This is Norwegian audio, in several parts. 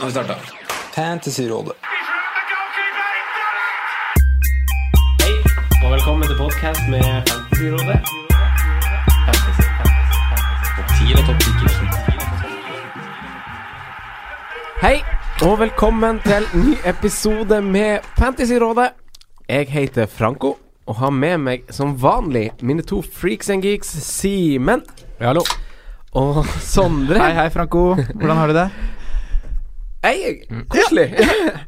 Nå har vi starta. Fantasyrådet. Hei, og velkommen til podkast med Fantasyrådet. Fantasy, fantasy, fantasy. Topp 10 eller topp 10? Hei, og velkommen til ny episode med Fantasyrådet. Jeg heter Franco, og har med meg som vanlig mine to freaks and geeks, Simen Ja, hallo. og Sondre. Hei, hei, Franco. Hvordan har du det? Hei, koselig.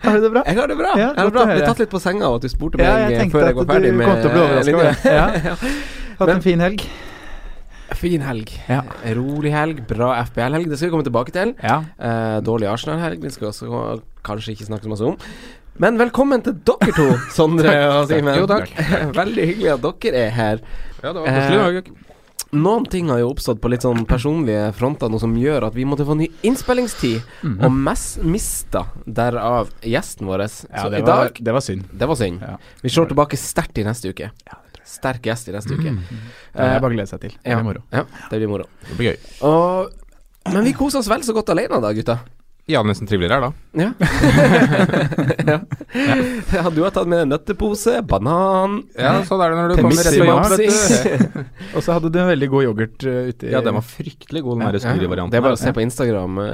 Har du det bra? Jeg har det bra. Ja, jeg har det bra. Ble tatt litt på senga av at du spurte meg Ja, jeg tenkte før jeg var ferdig kom med til å bli. Ja. Hatt Men- en fin helg. Fin helg. Ja. Rolig helg, bra FBL-helg. Det skal vi komme tilbake til. Ja. Uh, dårlig Arsenal-helg, det skal vi også kanskje ikke snakke så masse om. Men velkommen til dere to, Sondre og Simen. Jo, takk. Veldig hyggelig at dere er her. Ja, det var koselig. koselig. Noen ting har jo oppstått på litt sånn personlige fronter, noe som gjør at vi måtte få ny innspillingstid, Mhm. og mest mista derav gjesten vår. ja Så det, i var, dag det var synd. Det var synd. Ja. Vi slår tilbake sterkt i neste uke. Sterk gjest i neste uke. Det er bare å glede seg til. Det blir moro. Ja, det blir moro. Det blir gøy. Og, men vi koser oss vel så godt alene da, gutta. Ja, nesten triveligere her, da. Ja. ja. ja. Du har tatt med nøttepose, banan Ja, sånn er det når du kommer rett fra jobb, vet du. Og så hadde du en veldig god yoghurt uh, uti Ja, den var fryktelig god, den der smoothie-varianten. Det er bare å se på Instagram uh,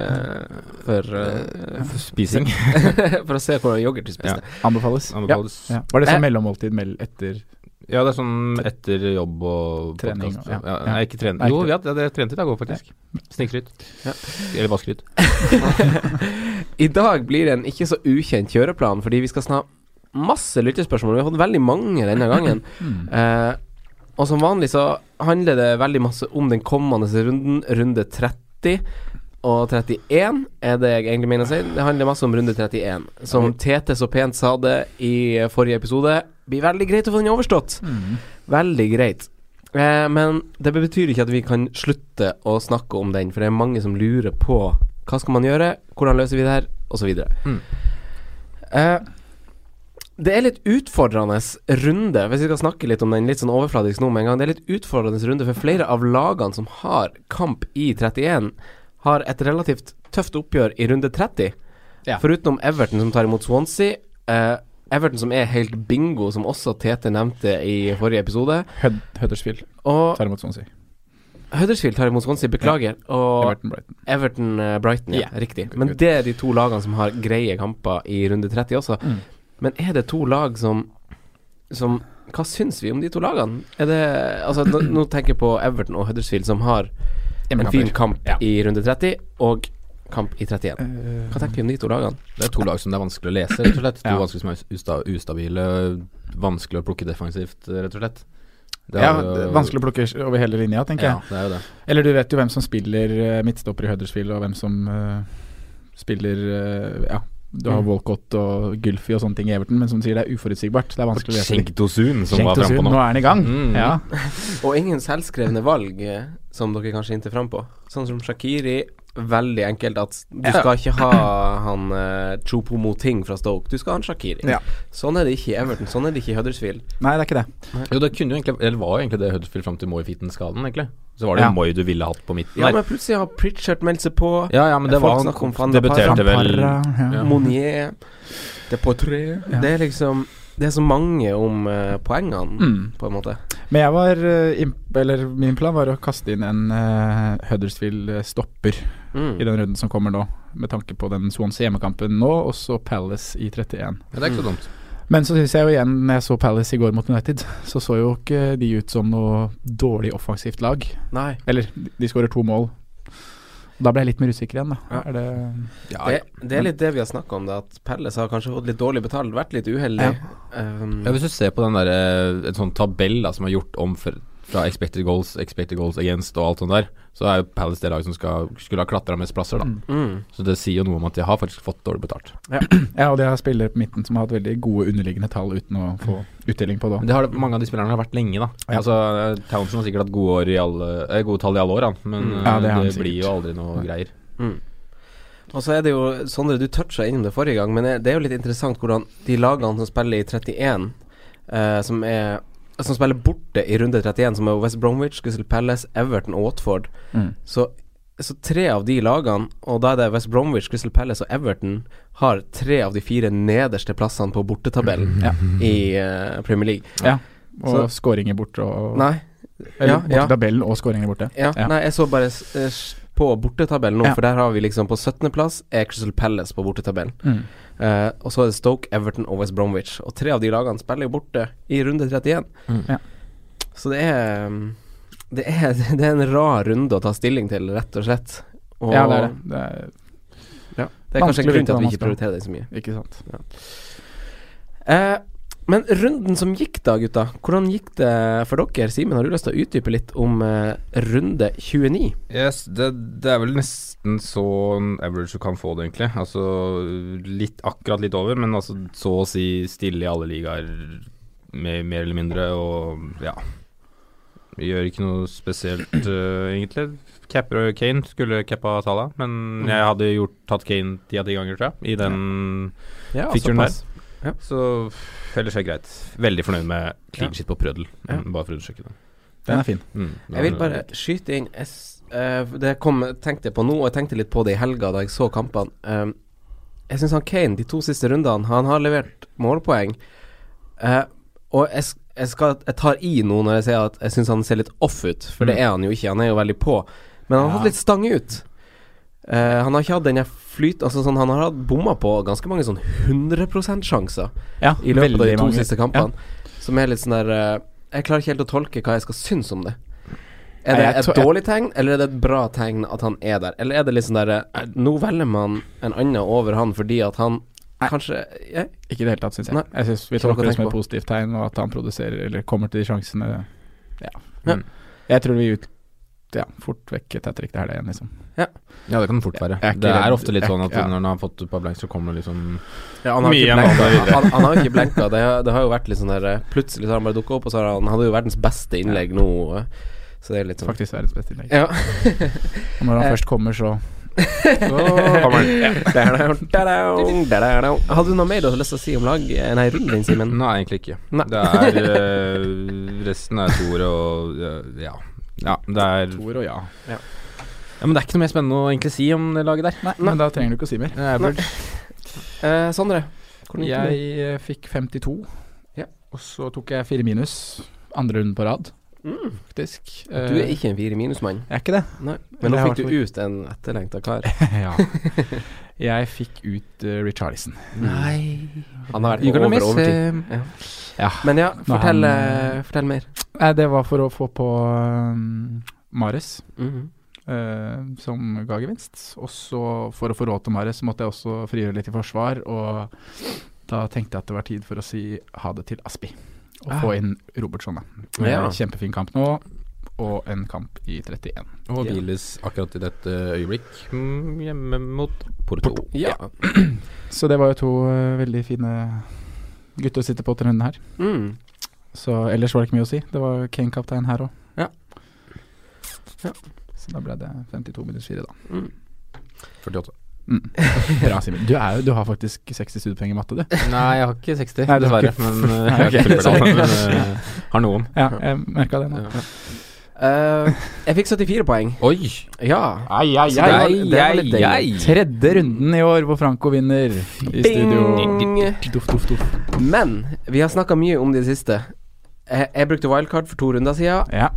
for, eh, Spising. for å se hvordan yoghurt du spiste. Anbefales. Anbefales. Ja. Var det Eh. sånn mellommåltid mell etter Ja, det er sånn etter jobb og Trening podcast. ja. Ja, Ja. nei, ikke trening. Jo, ikke ja, det er trent i dag òg, faktisk. Snikskryt. Ja. Eller bare skryt. I dag blir det en ikke så ukjent kjøreplan, fordi vi skal snakke masse lyttespørsmål. Vi har fått veldig mange denne gangen. Mm. Eh, og som vanlig så handler det veldig masse om den kommende runden, runde 30. Og 31 er det jeg egentlig mener å si. Det handler masse om runde 31. Som Tete så pent sa det i forrige episode, blir veldig greit å få den overstått. Mm. Veldig greit. Eh, men det betyr ikke at vi kan slutte å snakke om den, for det er mange som lurer på hva skal man gjøre, hvordan løser vi det her, osv. Mm. Eh, det er litt utfordrende runde, hvis vi skal snakke litt om den litt sånn overfladisk nå med en gang. Det er litt utfordrende runde, for flere av lagene som har kamp i 31, har et relativt tøft oppgjør i runde 30. Ja. Foruten Everton som tar imot Swansea. Eh, Everton som er helt bingo, som også Tete nevnte i forrige episode. Hud Huddersfield tar imot Swansea. Huddersfield tar imot Swansea, beklager. Og Everton Brighton. Everton uh, Brighton, ja. yeah. Riktig. Men det er de to lagene som har greie kamper i runde 30 også. Mm. Men er det to lag som Som Hva syns vi om de to lagene? Er det Altså, nå, nå tenker jeg på Everton og Huddersfield, som har en fin kamp Ja. i runde 30, og kamp i 31. Eh, Hva tenker vi om de to lagene? Det er to lag som det er vanskelig å lese, rett og slett. To Ja. vanskelig som er usta ustabile, vanskelig å plukke defensivt, rett og slett. Det ja, er jo- det er vanskelig å plukke over hele linja, tenker Ja, jeg. det er jo det. Eller du vet jo hvem som spiller eh, midtstopper i Huddersfield, og hvem som uh, spiller uh, Ja, du har Mm. Walcott og Gylfi og sånne ting i Everton, men som du sier, det er uforutsigbart. Det er vanskelig å lese. Schenk Tosun, som Schenk var frampå nå. nå er han i gang. Mm. Ja. Og ingen selvskrevne valg, som dere kanskje inntil fram på. Sånn som Shakiri. Veldig enkelt at du Ja. skal ikke ha han uh, Chopomo Ting fra Stoke. Du skal ha han Shakiri. Ja. Sånn er det ikke i Everton. Sånn er det ikke i Huddersfield. Nei, det er ikke det. Jo, det kunne jo egentlig Eller var jo egentlig det Huddersfield fram til Moy-Fitten-skaden, egentlig. Så var det Ja. Moy du ville hatt på midten Ja, der. men plutselig har Pritchard meldt seg på. Ja, ja, men det Folk var Han om Van han der debuterte vel ja. Monier, Depoitre Ja. Det er liksom Det er så mange om uh, poengene, Mm. på en måte. Men jeg var eh, Eller min plan var å kaste inn en uh, Huddersfield-stopper Mm. i den runden som kommer nå, med tanke på den Swans hjemmekampen nå, og så Palace i 31. Ja, det er ikke så dumt. Men så syns jeg jo igjen, når jeg så Palace i går mot United, så så jo ikke de ut som noe dårlig offensivt lag. Nei. Eller, de skårer to mål. Da ble jeg litt mer usikker igjen, da. Ja. Er det Ja, Det, det er litt det vi har snakka om, da, at Pelles har kanskje fått litt dårlig betalt, vært litt uheldig. Um, Ja, Hvis du ser på den der, eh, en sånn tabell da som er gjort om for, fra expected goals, expected goals against og alt sånt der, så er jo Palace det laget som skal, skulle ha klatra mest plasser, da. Mm. mm. Så det sier jo noe om at de har faktisk fått dårlig betalt. Ja, og de har spillere på midten som har hatt veldig gode underliggende tall uten å få utdeling på det. Det har mange av de spillerne har vært lenge, da. Ja. Altså, eh, Townsend har sikkert hatt gode, år i alle, eh, gode tall i alle år, han. Men Mm. eh, Ja, det det, blir jo aldri noe greier. Mm. Og så er det jo Sondre, du toucha innom det forrige gang, men det er jo litt interessant hvordan de lagene som spiller i 31, eh, som er som spiller borte i runde 31, som er West Bromwich, Crystal Palace, Everton og Watford, Mm. så så tre av de lagene, og da er det West Bromwich, Crystal Palace og Everton, har tre av de fire nederste plassene på bortetabellen Ja. i uh, Premier League. Ja. Og skåringer borte og Nei, Eller ja, borte ja. tabellen og skåringer borte. ja, Ja. nei, jeg så bare eh, på bortetabellen nå, Ja. for der har vi liksom på 17.-plass er Crystal Palace på bortetabellen. Mm. Uh, og så er det Stoke, Everton og West Bromwich. Og tre av de lagene spiller jo borte i runde 31. Mm. Ja. Så det er, um, det er Det er en rar runde å ta stilling til, rett og slett. Og Ja, det er det. det er, ja, det er kanskje en grunn til at vi ikke prioriterer det så mye. ikke sant. Eh, men runden som gikk da, gutta. Hvordan gikk det for dere? Simen, har du lyst til å utdype litt om uh, runde 29? Yes, det, det er vel nesten så average du kan få det, egentlig. Altså litt, akkurat litt over, men altså så å si stille i alle ligaer, mer, mer eller mindre, og ja. Vi gjør ikke noe spesielt, uh, egentlig. Capper og Kane skulle cappa Salah, men jeg hadde gjort, tatt Kane ti av ti ganger, tror jeg, i den Ja, Featuren såpass. Så ellers er det greit. Veldig fornøyd med clean Ja. shit på Prødel, Ja. bare for å undersøke det. Den er fin. Mm, Jeg vil bare skyte inn jeg s- eh, Det kom, tenkte jeg på nå, og jeg tenkte litt på det i helga da jeg så kampene. Um, jeg syns han Kane, de to siste rundene, han har levert målpoeng. Uh, og jeg, jeg, skal, jeg tar i nå når jeg sier at jeg syns han ser litt off ut, for det Mm. er han jo ikke. Han er jo veldig på. Men han har Ja. hatt litt stang ut. Eh, han har ikke hatt den der flyt Altså sånn, Han har hatt bomma på ganske mange sånn 100 %-sjanser Ja, i løpet av de to mange. siste kampene. Som er litt sånn der eh, Jeg klarer ikke helt å tolke hva jeg skal synes om det. Er det et dårlig tegn, eller er det et bra tegn at han er der? Eller er det litt sånn der eh, Nå velger man en annen over han fordi at han Nei. kanskje jeg? Ikke i det hele tatt, syns jeg. Nei. Jeg synes Vi tolker det som et positivt tegn, og at han produserer eller kommer til de sjansene. Ja. Ja. Mm. Jeg tror vi ut ja, fort vekk et hat trick her, det igjen, liksom. Ja, det kan fort være. Er det er ofte litt sånn at ja. når han har fått et par blanks, så kommer det liksom ja, han har Mye. Han, han har ikke blenka. Det, har- det har jo vært litt sånn der eh, Plutselig så har han bare dukka opp, og så har han hadde jo verdens beste innlegg nå. eh, Så det er litt sånn Faktisk verdens beste innlegg. Ja. Og når han først kommer, så. Hadde du noe mer du hadde lyst til å si om lag eh, Nei, runden din, Simen? Nei, egentlig ikke. Nei. Det er Resten er ord og ja. Ja. Det er Tor og ja. Ja, Men det er ikke noe mer spennende å egentlig si om det laget der. Nei, men da trenger du ikke å si mer. Er Eh, Sondre? Jeg fikk 52, Ja. og så tok jeg fire minus. Andre runden på rad, Mm. faktisk. Du er ikke en fire minusmann. Jeg er ikke det. Nei. Men nå fikk du vært ut en etterlengta kar. ja. Jeg fikk ut uh, Richarlison. Nei Han har vært på over miss overtid. Ja. Ja. Men ja, fortell, han, eh, fortell mer. Eh, det var for å få på um, Mares, Mm -hmm. Uh, som ga gevinst. Og så, for å få råd til Mares, så måtte jeg også frigjøre litt i forsvar. Og da tenkte jeg at det var tid for å si ha det til Aspi. Ah. få inn Robertson. Ja. kjempefin kamp nå, og en kamp i 31. Og Ja. hviles akkurat i dette øyeblikk mm, hjemme mot Porto. Ja. Så det var jo to eh, veldig fine gutter å sitte på til runden her. Mm. Så ellers var det ikke mye å si. Det var Kane-kaptein her òg. Ja. Ja. Så da ble det 52 minus 4, da. Mm. 48. Mm. Bra, Simen. Du, er du har faktisk 60 studiepoeng i matte, du. Nei, jeg har ikke 60, Nei, dessverre. ikke- Men eh, jeg har ikke ok, fullført sorry. alt, men eh, har noen. Ja, jeg merka det nå. Ja. Uh, jeg fikk 74 poeng. Oi! Ja. Ai, ai, Så det var litt ai. Tredje runden i år hvor Franco vinner i studio. Bing! Duff, duff, duff. Men vi har snakka mye om det siste. Jeg, jeg brukte wildcard for to runder siden, Ja.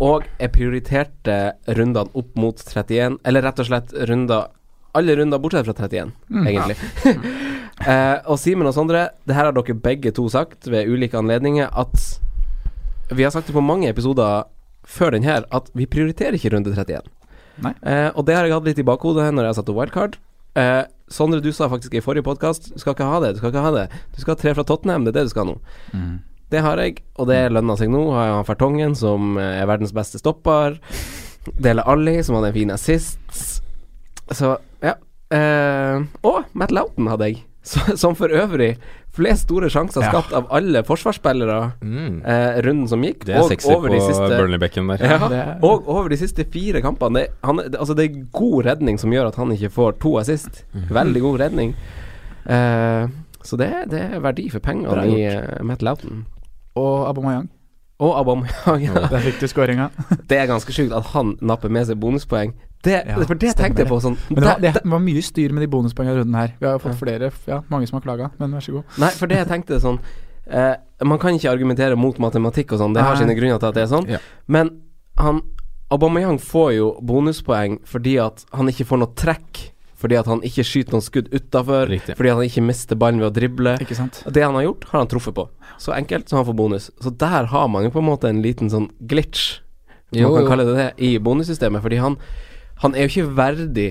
og jeg prioriterte rundene opp mot 31. Eller rett og slett runder Alle runder bortsett fra 31, Mm. egentlig. Eh, og Simen og Sondre, det her har dere begge to sagt ved ulike anledninger at Vi har sagt det på mange episoder før den her, at vi prioriterer ikke runde 31. Nei. Eh, og det har jeg hatt litt i bakhodet når jeg har satt opp wildcard. Eh, Sondre, du sa faktisk i forrige podkast Du skal ikke ha det, du skal ikke ha det. Du skal ha tre fra Tottenham, det er det du skal ha nå. Mm. Det har jeg, og det lønner seg nå. Har jeg han Fertongen, som er verdens beste stopper. Dele Alli, som hadde en fin assist. Så, ja. Eh, og Matt Loughton hadde jeg, som for øvrig flest store sjanser Ja. skapt av alle forsvarsspillere Mm. eh, runden som gikk. Det er og sexy over på de siste Burnley-bekken der. ja, er- og over de siste fire kampene. Det, han, det, altså det er god redning som gjør at han ikke får to assist. Mm. Veldig god redning. Eh, så det, det er verdi for pengene i uh, Matt Loughton. Og Abomayang. Og Aubameyang. Ja. Der fikk du skåringa. Det er ganske sjukt at han napper med seg bonuspoeng. Det, Ja, for det tenkte jeg på sånn Men det var, det- det var mye styr med de bonuspoengene i runden her. Vi har fått flere, ja, mange som har klaga, men vær så god. Nei, for det jeg tenkte sånn eh, Man kan ikke argumentere mot matematikk og sånn, det har Nei. sine grunner til at det er sånn. Ja. Men han Aubameyang får jo bonuspoeng fordi at han ikke får noe trekk. Fordi at han ikke skyter noen skudd utafor. Fordi at han ikke mister ballen ved å drible. Det han har gjort, har han truffet på. Så enkelt, så han får bonus. Så der har man jo på en måte en liten sånn glitch, om man kan kalle det det, i bonussystemet. Fordi han, han er jo ikke verdig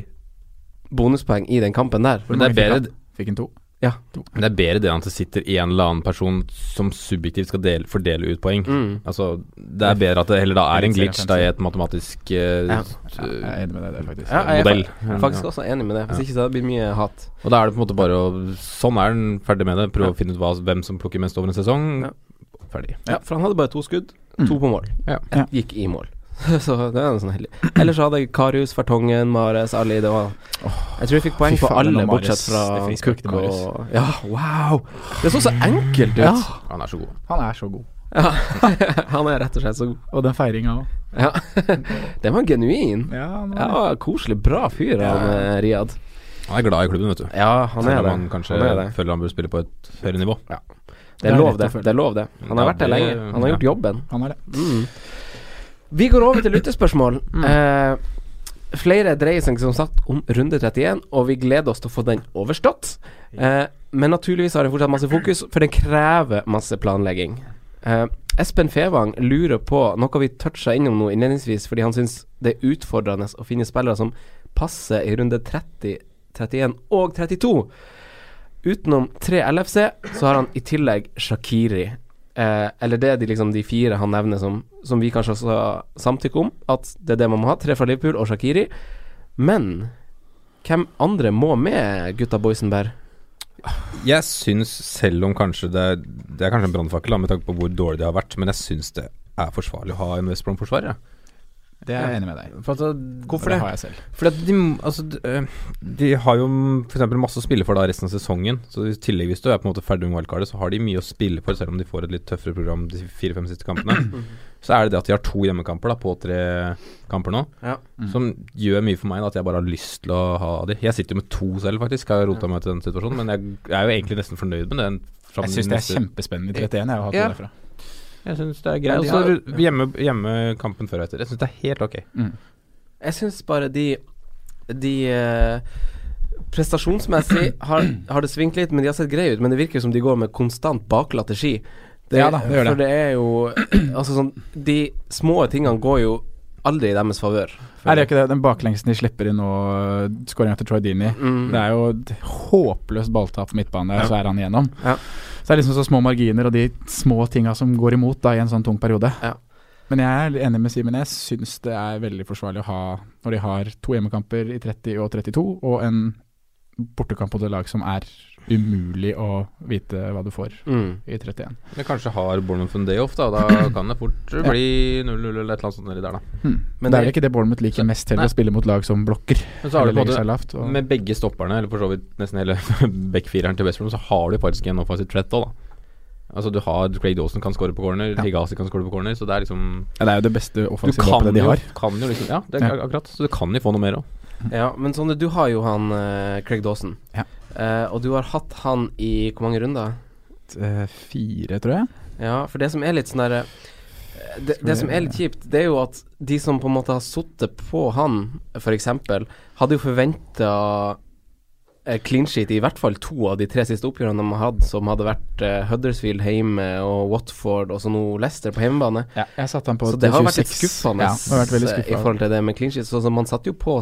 bonuspoeng i den kampen der. Men det er bedre- Fikk han to? Ja. Men det er bedre det enn at det sitter en eller annen person som subjektivt skal dele, fordele ut poeng. Mm. Altså, det er bedre at det heller da er en glitch da i et matematisk uh, Ja. Ja, jeg er enig med deg der, faktisk. Ja, jeg er modell. fa- faktisk også enig med det. Hvis ikke så blir det mye hat. Og da er det på en måte bare å Sånn er den ferdig med det. Prøve Ja. å finne ut hva, hvem som plukker mest over en sesong. Ja. Ferdig. Ja, for han hadde bare to skudd, Mm. to på mål. Ja. Gikk i mål. så det er en sånn heldig. Ellers så hadde jeg Karius, Fartongen, Mares, Ali. Det var Jeg tror jeg fikk poeng på alle, det bortsett fra Cook og Ja, wow! Det så så enkelt ut. Ja, Han er så god. han er så god. Ja. Han er rett og slett så god. Og den feiringa òg. Ja. Den var genuin. Ja, han Ja, koselig. Bra fyr, han eh, Riyad. Han er glad i klubben, vet du. Ja, han Selv er om det. han kanskje Han er det. føler han bør spille på et høyere nivå. Det Det er er lov, det. Det er lov, det. Han har Ja, vært der det- lenge. Han har ja. gjort jobben. han er det. Mm. Vi går over til lyttespørsmål. Eh, flere dreier seg som sagt om runde 31, og vi gleder oss til å få den overstått. Eh, men naturligvis har den fortsatt masse fokus, for den krever masse planlegging. Eh, Espen Fevang lurer på noe vi toucha innom nå innledningsvis, fordi han syns det er utfordrende å finne spillere som passer i runde 30, 31 og 32. Utenom tre LFC, så har han i tillegg Shakiri. Eh, eller det er de, liksom, de fire han nevner som, som vi kanskje også samtykker om, at det er det man må ha. Tre fra Liverpool og Shakiri. Men hvem andre må med, gutta Boysenberg? Jeg syns, selv om kanskje det er, det er kanskje en brannfakkel, med tanke på hvor dårlig det har vært, men jeg syns det er forsvarlig å ha en West Brom-forsvarer. Ja. Det er jeg enig med deg i. For at, Hvorfor det? det? har jeg selv. Fordi at de, altså, de, øh, de har jo f.eks. masse å spille for da resten av sesongen. Så i tillegg hvis du er på en måte ferdig med wildcardet, så har de mye å spille for, selv om de får et litt tøffere program de fire-fem siste kampene. så er det det at de har to hjemmekamper da på tre kamper nå, Ja. som gjør mye for meg. da At jeg bare har lyst til å ha de. Jeg sitter jo med to selv, faktisk. Har rota meg til den situasjonen, men jeg, jeg er jo egentlig nesten fornøyd med den. Jeg syns det er neste- kjempespennende i 31, jeg har hatt Ja. det derfra. Jeg syns det er Ja, greit. de har- hjemme, hjemmekampen før og etter. Jeg syns det er helt ok. Mm. Jeg syns bare de De eh, Prestasjonsmessig har, har det svingt litt, men de har sett greie ut. Men det virker som de går med konstant baklatte ski. Det, Ja da, det gjør det. For det er jo Altså sånn De små tingene går jo aldri i deres favør. Er det ikke det? Den baklengsen de slipper inn nå, skåringa til Troy Dini. Mm. Det er jo et håpløst balltap på midtbane, Ja. så er han igjennom. Ja. Så det er liksom så små marginer og de små tinga som går imot da i en sånn tung periode. Ja. Men jeg er enig med Simen. Jeg syns det er veldig forsvarlig å ha når de har to hjemmekamper i 30 og 32, og en bortekamp mot et lag som er umulig å vite hva du får Mm. i 31. Men kanskje har Bournemouth en day off, da. Da kan det fort bli 0-0 eller et eller annet sånt nedi der, da. Hmm. Men det er vel ikke det Bournemouth liker mest heller, Nei. å spille mot lag som blokker. Men så har du på en måte. Og, Med begge stopperne, eller for så vidt nesten hele backfireren til West Brom, så har du faktisk en offensive threat òg, da. Altså du har Craig Dawson kan score på corner, Ja. Higazi kan score på corner, så det er liksom ja, det er jo det beste Du offensive våpenet de har har. kan jo liksom Ja, det er Ja. akkurat. Så du kan jo få noe mer òg. Ja, men sånn du har jo han uh, Craig Dawson. Ja. Uh, og du har hatt han i hvor mange runder? Eh, Fire, tror jeg. Ja, for det som er litt sånn derre det, det som er litt kjipt, det er jo at de som på en måte har sittet på han, f.eks., hadde jo forventa clean sheet i hvert fall to av de tre siste oppgjørene de har hatt, som hadde vært uh, Huddersfield hjemme og Watford og så nå Leicester på hjemmebane. Ja, jeg satte han på Så det har vært litt skuffende Ja, vært i forhold til det med clean sheet. Så, så man satte jo på,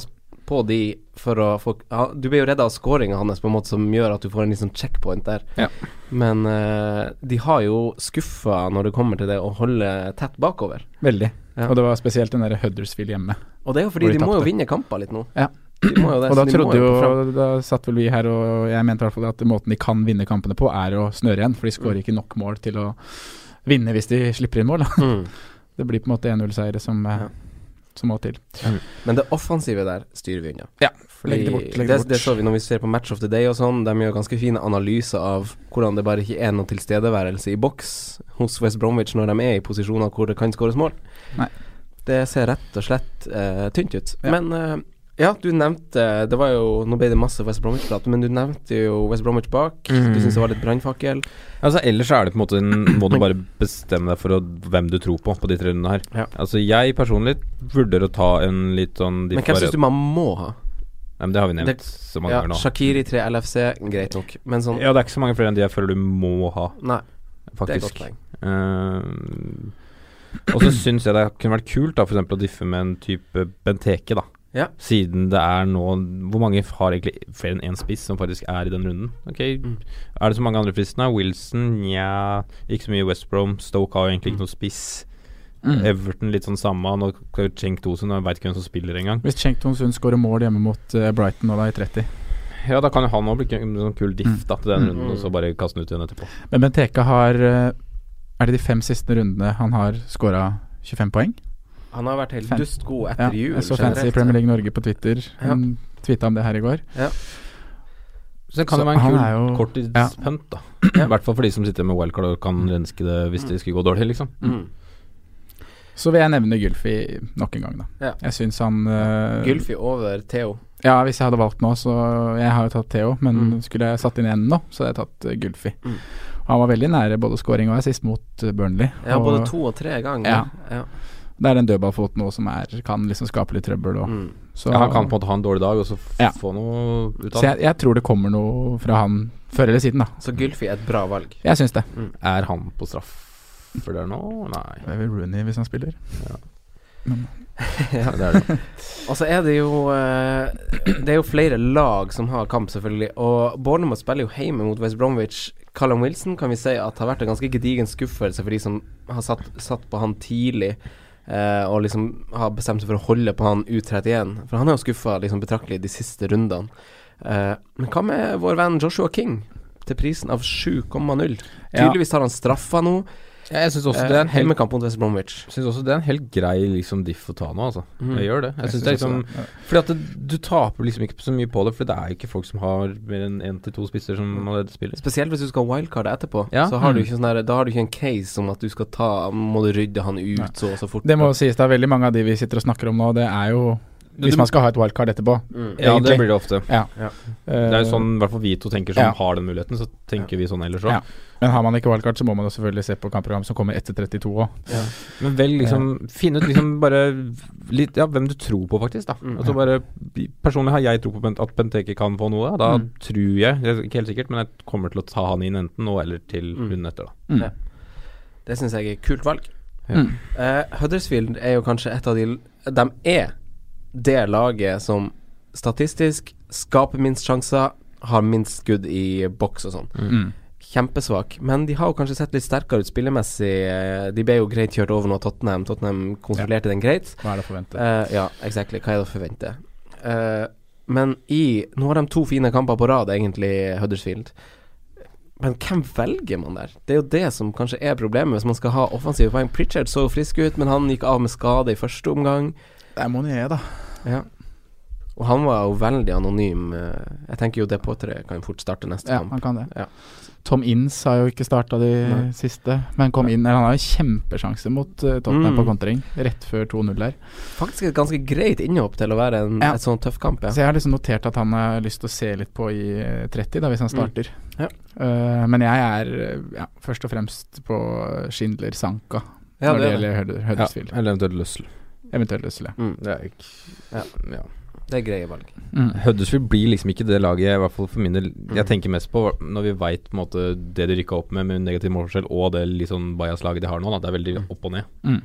på de for å få ja, Du blir jo redda av scoringa hans på en måte som gjør at du får en sånn checkpoint der. Ja. Men uh, de har jo skuffa når det kommer til det å holde tett bakover. Veldig. Ja. Og det var spesielt den der Huddersfield hjemme. Og det er jo fordi de de må jo vinne kamper litt nå. Ja. De må jo det, Og da de trodde jo, gå da satt vel vi her og jeg mente i hvert fall at måten de kan vinne kampene på, er å snøre igjen. For de skårer ikke nok mål til å vinne hvis de slipper inn mål. Mm. Det blir på en måte 1-0-seiere som, eh, Ja. Som må til. Men det offensive der styrer vi unna. Ja, Fordi det bort, det det, så vi når vi ser på Match of the Day og sånn. De gjør ganske fine analyser av hvordan det bare ikke er noen tilstedeværelse i boks hos West Bromwich når de er i posisjoner hvor det kan skåres mål. Nei. Det ser rett og slett uh, tynt ut. Ja. Men eh, Ja, du nevnte Det var jo Nå ble det masse West Bromwich-prat, men du nevnte jo West Bromwich bak. Mm. Du syns det var litt brannfakkel. Altså Ellers er det på en måte en, må du bare bestemme deg for å, hvem du tror på på de tre rundene her. Ja. Altså Jeg personlig vurderer å ta en litt sånn Men hvem syns du man må ha? Nei, men Det har vi nevnt Det- så mange Ja, ganger nå. Shakiri 3 LFC, greit nok. Men sånn Ja, det er ikke så mange flere enn de jeg føler du må ha, Nei, det er godt poeng. Uh, og så syns jeg det kunne vært kult da for eksempel å diffe med en type Benteke, da. Ja. Siden det er nå Hvor mange har egentlig flere enn én spiss som faktisk er i den runden? Ok, Mm. Er det så mange andre fristende? Wilson? Nja, ikke så mye West Brom. Stoke har jo egentlig ikke noe spiss. Mm. Everton litt sånn samme. Nå Cenk Tosun, jeg veit ikke hvem som spiller engang. Hvis Cenk Tonsund skårer mål hjemme mot uh, Brighton nå da i 30 Ja, da kan jo han òg bli en sånn kul diff Mm. da til den Mm. runden, og så bare kaste den ut igjen etterpå. Men Benteke har eh, Er det de fem siste rundene han har skåra 25 poeng? Han har vært helt dustgod etter Ja, etter jul. jeg så fancy Fancy Premier League Norge på Twitter. Ja. Han tweeta om det her i går. Så det kan Så jo være en kul jo- korttidspunt, da. I hvert fall for de som sitter med wildcard og kan renske det hvis det skulle gå dårlig, liksom. Mm. Så vil jeg nevne Gylfi nok en gang, da. Ja. Jeg syns han uh, Gylfi over Theo. Ja, hvis jeg hadde valgt nå, så Jeg har jo tatt Theo, men Mm. skulle jeg satt inn en nå, så hadde jeg tatt uh, Gylfi. Mm. Han var veldig nære både scoring og assist mot eh, Burnley. Ja, og både to og tre ganger. Ja. ja. Det er den dødballfoten nå som er, kan liksom skape litt trøbbel. Og, Mm. så, Ja, han kan på en måte ha en dårlig dag og så Ja. få noe ut av det. jeg, jeg tror det kommer noe fra han før eller siden, da. Så Gylfi er et bra valg. Jeg syns det. Er han på straff for det nå? Nei. Det er vel Rooney hvis han spiller. Ja, Ja, det er det. Og så er det jo eh, Det er jo flere lag som har kamp, selvfølgelig. Og Bournemouth spiller jo hjemme mot West Bromwich. Callum Wilson kan vi si at har vært en ganske gedigen skuffelse for de som har satt, satt på han tidlig. Eh, og liksom har bestemt seg for å holde på han U31. For han er jo skuffa liksom betraktelig de siste rundene. Eh, men hva med vår venn Joshua King? Til prisen av 7,0. Ja. Tydeligvis har han straffa nå. Ja, jeg syns også, Eh, det er en helt- Hjemmekamp mot West Bromwich. synes også det er en helt grei liksom diff å ta nå, altså. Mm. Jeg gjør det. Jeg, synes det er liksom også det. Fordi at det, du taper liksom ikke så mye på det, for det er ikke folk som har mer enn én til to spisser som allerede spiller. Spesielt hvis du skal ha wildcard etterpå. Ja. Så har du Mm. ikke sånn der, Da har du ikke en case om at du skal ta Må du rydde han ut Nei. så og så fort. Det må sies, det er veldig mange av de vi sitter og snakker om nå, det er jo Hvis man skal ha et wildcard etterpå. mm. Ja, det blir det ofte. Ja. Ja. Det er jo sånn i hvert fall vi to tenker som Ja. har den muligheten, så tenker vi sånn ellers òg. Ja. Men har man ikke wildcard, så må man jo selvfølgelig se på kampprogram som kommer etter 32 òg. Ja. Men vel liksom Finn ut liksom bare litt Ja, hvem du tror på, faktisk. da Mm. Altså bare Personlig har jeg tro på at Benteke kan få noe. Da Mm. tror jeg, det er ikke helt sikkert, men jeg kommer til å ta han inn enten nå eller til Mm. runden etter. da Mm. Ja. Det syns jeg er kult valg. Ja. Mm. Eh, Huddersfield er jo kanskje et av de De er det laget som statistisk skaper minst sjanser, har minst skudd i boks og sånn. Mm. Kjempesvak. Men de har jo kanskje sett litt sterkere ut spillemessig. Eh, De ble jo greit kjørt over nå Tottenham. Tottenham kontrollerte den greit. Hva er det å forvente? Uh, ja, exactly. Hva er det å forvente? Uh, men i Nå har de to fine kamper på rad, egentlig, Huddersfield. Men hvem velger man der? Det er jo det som kanskje er problemet hvis man skal ha offensive poeng. Pritchard så frisk ut, men han gikk av med skade i første omgang. Det er Monier, da. Ja. Og han var jo veldig anonym. eh, Jeg tenker jo det Potter kan fort starte neste Ja, kamp. han kan det. Ja. Tom Inns har jo ikke starta de Nei. siste, men kom inn eller Han har jo kjempesjanse mot eh, Tottenham Mm. på kontring, rett før 2-0 der. Faktisk et ganske greit innhopp til å være en, Ja. et sånn tøff kamp. Ja. Så jeg har liksom notert at han har lyst til å se litt på i eh, 30, da, hvis han starter. Ja. Uh, men jeg er eh, ja, først og fremst på Schindler Sanka Ja, når det det, er gjelder Hud- Huddersfield. eller eventuelt Lussel. Eventuelt Lussel, Mm, Det er ikke Ja. ja. det er greie valg. Mm. Huddersfield blir liksom ikke det laget, i hvert fall for min del, jeg Mm. tenker mest på når vi veit det de rykka opp med, med negativ målforskjell, og det litt sånn bajas-laget de har nå. Da. Det er veldig opp og ned. Mm.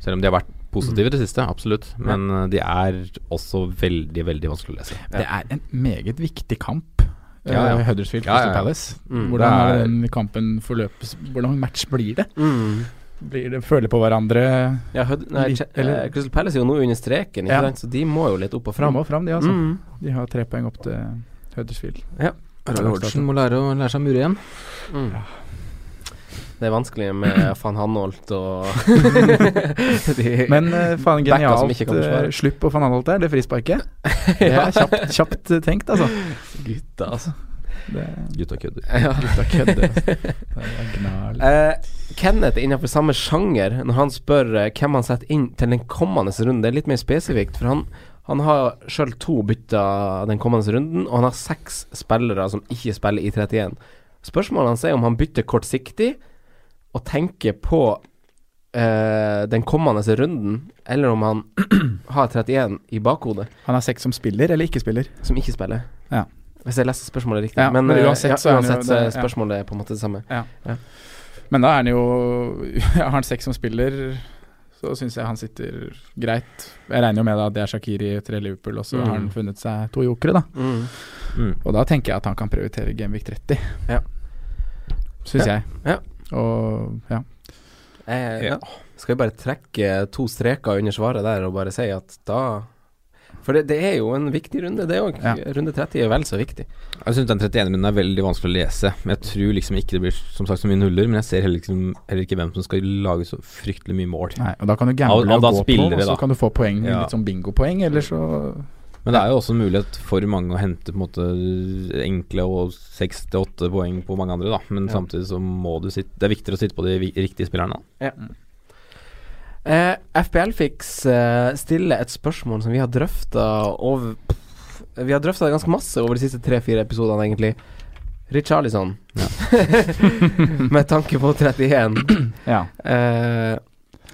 Selv om de har vært positive i det siste, absolutt. Men ja. de er også veldig, veldig vanskelig å lese. Det er en meget viktig kamp. eh, Ja, ja. Huddersfield Ja, ja, Crystal. Palace. Mm. Hvordan er er- den kampen forløpes hvordan match blir det? Mm. Blir det føler på hverandre Ja, nei, Litt- eller- eh, Crystal Palace er jo nå under streken, ikke Ja. sant? så de må jo litt opp og fram De, fram, de altså. Mm. De har tre poeng opp til Huddersfield. Roy Hodgson må lære å lære seg å mure igjen. Mm. Det er vanskelig med van Hanholt og Men uh, faen, genialt forsvare. eh, slupp på van Hanholt der, det frisparket. Det er kjapt, kjapt tenkt, altså. gutta, altså. Gutta kødder. Ja. Gutta kødder. uh, Kenneth innenfor samme sjanger når han spør uh, hvem han setter inn til den kommende runden. Det er litt mer spesifikt, for han Han har sjøl to bytter den kommende runden, og han har seks spillere som ikke spiller i 31. Spørsmålet hans er om han bytter kortsiktig og tenker på uh, den kommende runden, eller om han har 31 i bakhodet, Han har seks som spiller, eller ikke spiller. som ikke spiller. Ja. Hvis jeg leser spørsmålet riktig. Ja, men, men eh, uansett ja, så er uansett så er det- ja. spørsmålet på en måte det samme. Men da er han jo Har han seks som spiller, så syns jeg han sitter greit. Jeg regner jo med da at det er Shakiri tre Liverpool, og så Mm. har han funnet seg to jokere, da. Mm. Mm. Og da tenker jeg at han kan prioritere Genvik 30. Ja. Syns Ja. jeg. Ja. Og ja. Eh, ja. Skal vi bare trekke to streker under svaret der og bare si at da For det, det er jo en viktig runde, det òg. Ja. Runde 30 er vel så viktig. Jeg syns den 31-runden er veldig vanskelig å lese. Men Jeg tror liksom ikke det blir som sagt så mye nuller, men jeg ser heller ikke, heller ikke hvem som skal lage så fryktelig mye mål. Nei, og da kan du gamble av og da gå på, og så da. kan du få poeng, Ja. litt sånn bingopoeng, eller så Men det er jo også en mulighet for mange å hente på en måte enkle og seks til åtte poeng på mange andre, da. Men Ja. samtidig så må du sitte Det er viktigere å sitte på de riktige spillerne. da. Eh, FPLfix eh, stiller et spørsmål som vi har drøfta over pff, Vi har drøfta det ganske masse over de siste tre-fire episodene, egentlig. Richarlison. Med tanke på 31. Ja. Eh,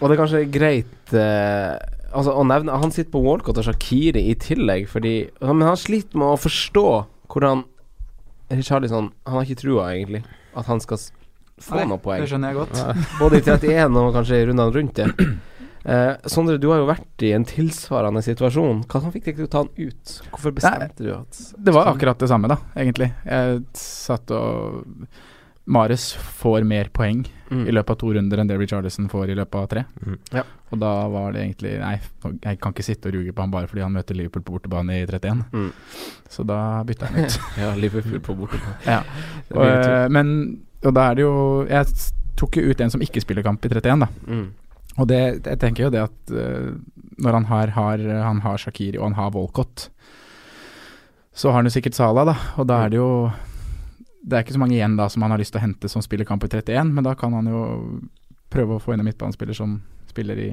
og det er kanskje greit eh, Altså å nevne Han sitter på Walcott og Shakiri i tillegg, fordi Men han sliter med å forstå hvordan Richarlison Han har ikke trua, egentlig, at han skal få noen poeng. Det skjønner jeg godt. Både i 31 og kanskje i rundene rundt det. Eh, Sondre, du har jo vært i en tilsvarende situasjon. Hva som fikk deg til å ta han ut? Hvorfor bestemte du at Det var akkurat det samme, da, egentlig. Jeg satt og Mares får mer poeng mm. i løpet av to runder enn det Richarlison får i løpet av tre. Mm. Ja. Og da var det egentlig Nei, jeg kan ikke sitte og ruge på han bare fordi han møter Liverpool på bortebane i 31. Mm. Så da bytta han ut. Ja, Liverpool på bortebane. ja. Og, eh, men Og da er det jo Jeg tok jo ut en som ikke spiller kamp i 31, da. Mm. Og det, jeg tenker jo det at uh, når han har, har, han har Shakiri og han har Walcott, så har han jo sikkert Salah, da. Og da er det jo Det er ikke så mange igjen da som han har lyst til å hente som spiller kamp i 31, men da kan han jo prøve å få inn en midtbanespiller som spiller i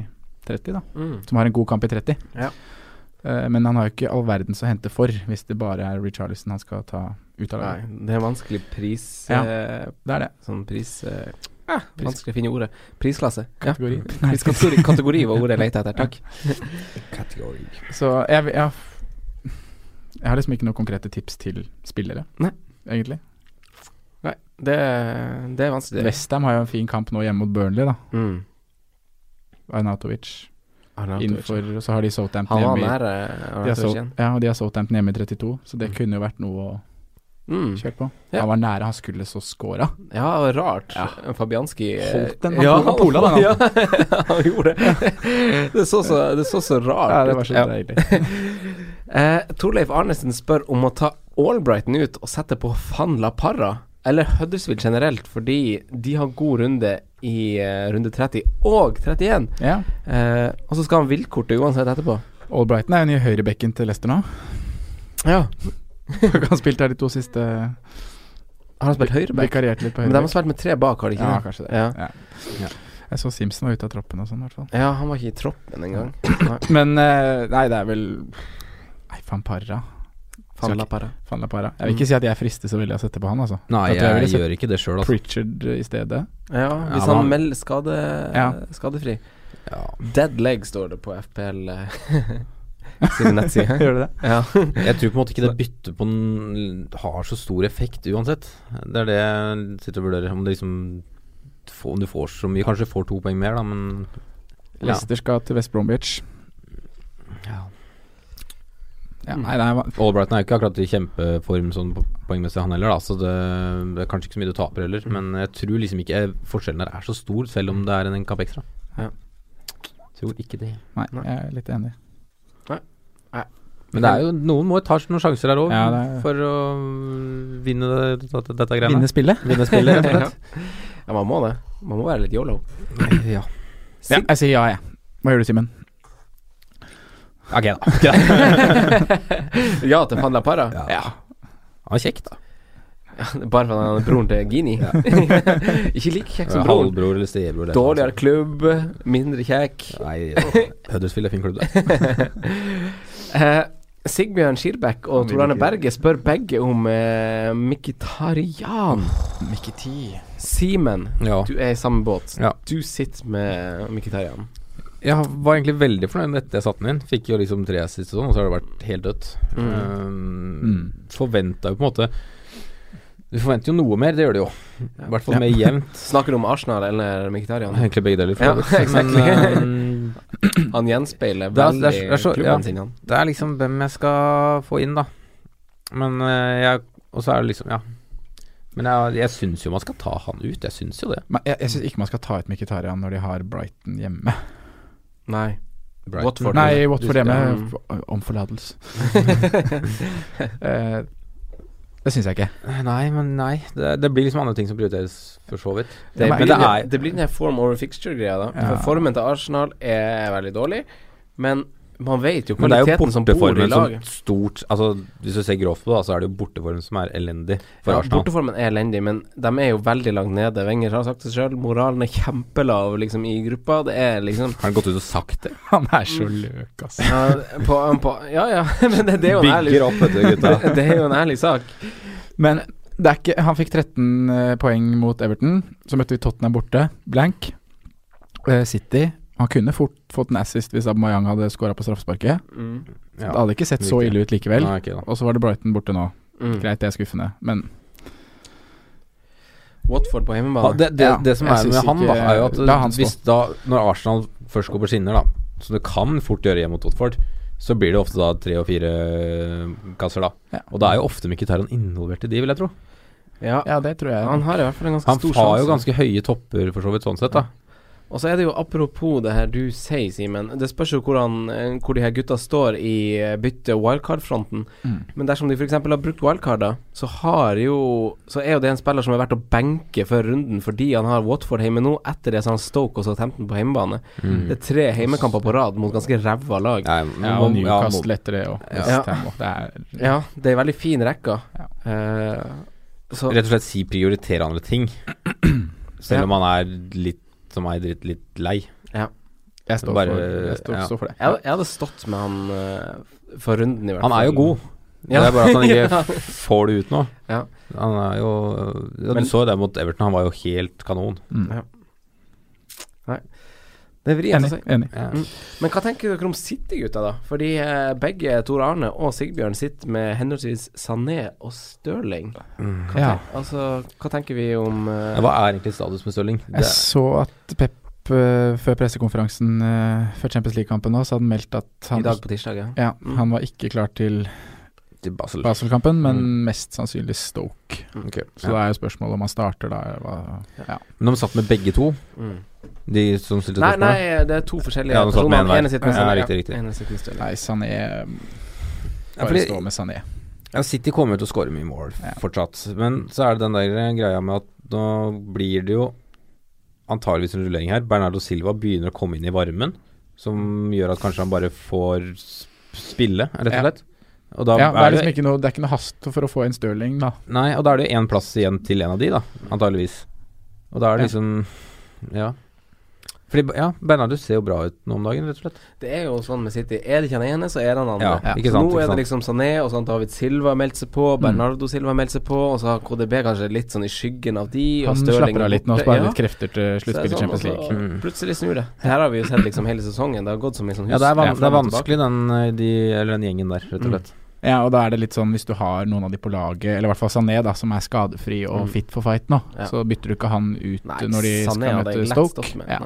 30, da. Mm. Som har en god kamp i 30. Ja. Uh, men han har jo ikke all verdens å hente for, hvis det bare er Richarlison han skal ta ut av Nei, det er vanskelig pris Ja. eh, Det er det. Sånn pris Ja, ah, Vanskelig å finne ordet. Prisklasse. Ja. Kategori. Priskategori kategori var ordet jeg lette etter. Takk. Kategori. Så jeg, jeg, jeg har liksom ikke noen konkrete tips til spillere, Nei. egentlig. Nei, det, det er vanskelig. Westham har jo en fin kamp nå hjemme mot Burnley, da. Mm. Arnautovic. innenfor, så har de Southampton hjemme i ja, de har Southampton hjemme i 32, så det Mm. kunne jo vært noe å Mm. Kjør på. Ja. Han var nære, han skulle så scora. Ja, rart. Ja. Fabianski eh, Holdt den, han ja, pol- pola den, Ja, han gjorde det. Det så så, det så, så rart Ja, det var så deilig. Eh, Torleif Arnesen spør om å ta Albrighton ut og sette på Van La Parra, eller Huddersfield generelt, fordi de har god runde i uh, runde 30 og 31. Ja. Eh, og så skal han villkortet uansett etterpå. Albrighton er jo nye høyrebekken til Leicester nå. Ja. han spilte her de to siste Har han spilt høyreback? Litt på Men de har spilt med tre bak, har de ikke Ja, det? kanskje det. Ja. Ja. Ja. Jeg så Simpson var ute av troppen og sånn, i hvert fall. Ja, han var ikke i troppen engang. Men uh, nei, det er vel Nei, fan para. Fan La para. La. Jeg vil ikke si at jeg frister så veldig av å sette på han, altså. Nei, jeg, jeg jeg, gjør ikke det sjøl, altså. Pritchard i stedet. Ja, hvis han han- melder skade, Ja. skadefri. Ja. Dead leg står det på FPL eh, sine nettsider. Gjør det det? Ja. Jeg tror på en måte ikke det byttet på den har så stor effekt uansett. Det er det jeg sitter og vurderer. Om det liksom Om du får så mye Kanskje får to poeng mer, da, men ja. Leicester skal til West Bromwich. ja. Ja, nei, nei, Albrighton er jo ikke akkurat i kjempeform sånn po- poengmessig, han heller, da, så det, det er kanskje ikke så mye du taper heller. Mm. Men jeg tror liksom ikke forskjellen der er så stor, selv om det er en kamp ekstra. Ja. Tror ikke det. Nei. jeg er litt enig. Men det er jo noen må ta noen sjanser her òg, Ja, er- for å vinne det, dette, dette greiene. Vinne spillet? Vinne spillet, rett og slett. ja, man må det. Man må være litt yolo. ja. Ja, jeg sier ja, jeg. Hva gjør du, Simen? Ok, da. Ja til Fandla Para? Parra? Ja. Han var kjekk, da. Ja, bare fordi han er broren til Gini. ikke like kjekk som broren. Halvbror eller stebror. Dårligere klubb, mindre kjekk. Nei, Huddersfield er fin klubb, det. Eh, Sigbjørn Skirbekk og Tor Arne Berge spør begge om eh, Mkhitarian. Mikiti. Simen, Ja. du er i samme båt. Ja. Du sitter med Mkhitarian. Jeg var egentlig veldig fornøyd med dette jeg satte den inn. Fikk jo liksom tre assist og sånn, og så har det vært helt dødt. Mm. Um, Mm. Forventa jo på en måte Du forventer jo noe mer, det gjør du jo. I hvert fall Ja. mer jevnt. Snakker du om Arsenal eller Mkhitarian? Egentlig begge deler. Ja, exactly. Men um, Han gjenspeiler er- veldig det er- det er så- klubben ja. sin, han. det er liksom hvem jeg skal få inn, da. Men uh, jeg Og så er det liksom Ja. Men jeg, jeg syns jo man skal ta han ut. Jeg syns jo det. Men jeg, jeg syns ikke man skal ta ut Mkhitarian når de har Brighton hjemme. Nei. Brighton. Watford. Nei, Watford for hjemme. Om forlatelse. Eh, det syns jeg ikke. Nei, men nei. Det, det blir liksom andre ting som prioriteres, for så vidt. Det, men blir, det er- det blir den form over fixture-greia, da. Ja. For formen til Arsenal er veldig dårlig, men man vet jo Men det er jo kvaliteten som bor i borteformen som laget. stort Altså Hvis du ser grovt på det, da, så er det jo borteformen som er elendig for Ja, Arsenal. borteformen er elendig, men de er jo veldig langt nede. Wenger har sagt det sjøl, moralen er kjempelav liksom i gruppa. Det er liksom Har han gått ut og sagt det? Han er så løk, altså. ja, på, på, ja ja, men det, det er jo en ærlig Bygger opp, vet du, gutta. det, det er jo en ærlig sak. Men det er ikke, han fikk 13 eh, poeng mot Everton. Så møtte vi Tottenham borte, blank. Eh, City Han kunne fort fått en assist hvis Aubameyang hadde skåra på straffesparket. Mm. Det hadde ikke sett så ille ut likevel. Nei, okay. Og så var det Brighton borte nå. Mm. Greit, det er skuffende, men Watford på Ja, hjemmebane. det, det, Ja, det som er med han, da, er jo at hvis da Når Arsenal først går på skinner, da, som det kan fort gjøre hjemme mot Watford, så blir det ofte da tre og fire kasser, da. Ja. Og da er jo ofte Mkhitaran involvert i de, vil jeg tro. ja. ja, det tror jeg. Han har i hvert fall en ganske Han stor har jo ganske høye topper, for så vidt, sånn sett, da. Og så er det jo apropos det her du sier, Simen. Det spørs jo hvordan, eh, hvor de her gutta står i eh, bytte wildcard-fronten. Mm. Men dersom de f.eks. har brukt wildcarder, så har jo Så er jo det en spiller som er verdt å benke før runden, fordi han har Watford hjemme nå. Etter det så har han Stoke og Southampton på hjemmebane. Mm. Det er tre heimekamper på rad mot ganske ræva lag. Nei, Ja, og og ja, etter det òg. Ja. Det er Ja, det er en veldig fin rekke. Ja. Uh, så Rett og slett si prioritere andre ting. Selv om han er litt, som meg, dritt litt lei. Jeg står, Bare- for, jeg står, ja. står for det. jeg, jeg hadde stått med han uh, for runden, i hvert fall. Han er jo god. Ja. Det er bare at han ikke får det ut nå. Ja. Han er jo ja, Men- Du så jo det mot Everton, han var jo helt kanon. Mm. Ja. Det vrir Enig. si. enig. Ja. Mm. Men hva tenker dere om City-gutta, da? Fordi eh, begge Tor Arne og Sigbjørn sitter med henholdsvis Sané og Stirling. Mm. Hva, Ja. tenk, altså, hva tenker vi om uh... Hva er egentlig status med Stirling? Jeg så at Pep uh, før pressekonferansen uh, før Champions League-kampen nå, så hadde han meldt at han, i dag på tirsdag? Ja. ja, Mm. han var ikke klar til til Basel. Basel-kampen, men Mm. mest sannsynlig Stoke. Okay. Så det er jo spørsmålet om han starter da. Hva, ja. Men han satt med begge to, Mm. De som stilte Nei, spørsmål? nei, det er to forskjellige Ja, personer. satt med en hver. Ene sitter med Ja, riktig, riktig. Ene sitter med Stirling. Nei, Sané Ja, Bare fordi- stå med Sané. Ja, City kommer jo til å skåre mye mål Ja. fortsatt. Men så er det den der greia med at nå blir det jo antageligvis en rullering her. Bernardo Silva begynner å komme inn i varmen, som gjør at kanskje han bare får spille, rett og Ja. slett. Og da Ja, det er liksom ikke noe Det er ikke noe hast for å få en Stirling, da. Nei, og da er det jo én plass igjen til en av de, da, antageligvis. Og da er det Ja. liksom Ja. Fordi, ja, Bernardo ser jo bra ut nå om dagen, rett og slett. Det er jo sånn med City. Er det ikke han ene, så er det han andre. Ja, ikke sant, nå ikke er det liksom Sané, og så har David Silva meldt seg på, Bernardo Silva meldt seg på, og så har KDB kanskje litt sånn i skyggen av de. Han og Stirling slapper av litt nå og sparer Ja. litt krefter til sluttspillet i sånn, Champions League. Mm. Plutselig snur det. Det her har vi jo sett liksom hele sesongen. Det har gått som i sånn hus. Ja, det er, van Ja, det er vanskelig, den, eh, de, eller den gjengen der, rett og Mm. Ja, og da er det litt sånn hvis du har noen av de på laget, eller i hvert fall Sané, da, som er skadefri og Mm. fit for fight nå, Ja. så bytter du ikke han ut Nei, når de Sané skal møte Stoke. med. Ja.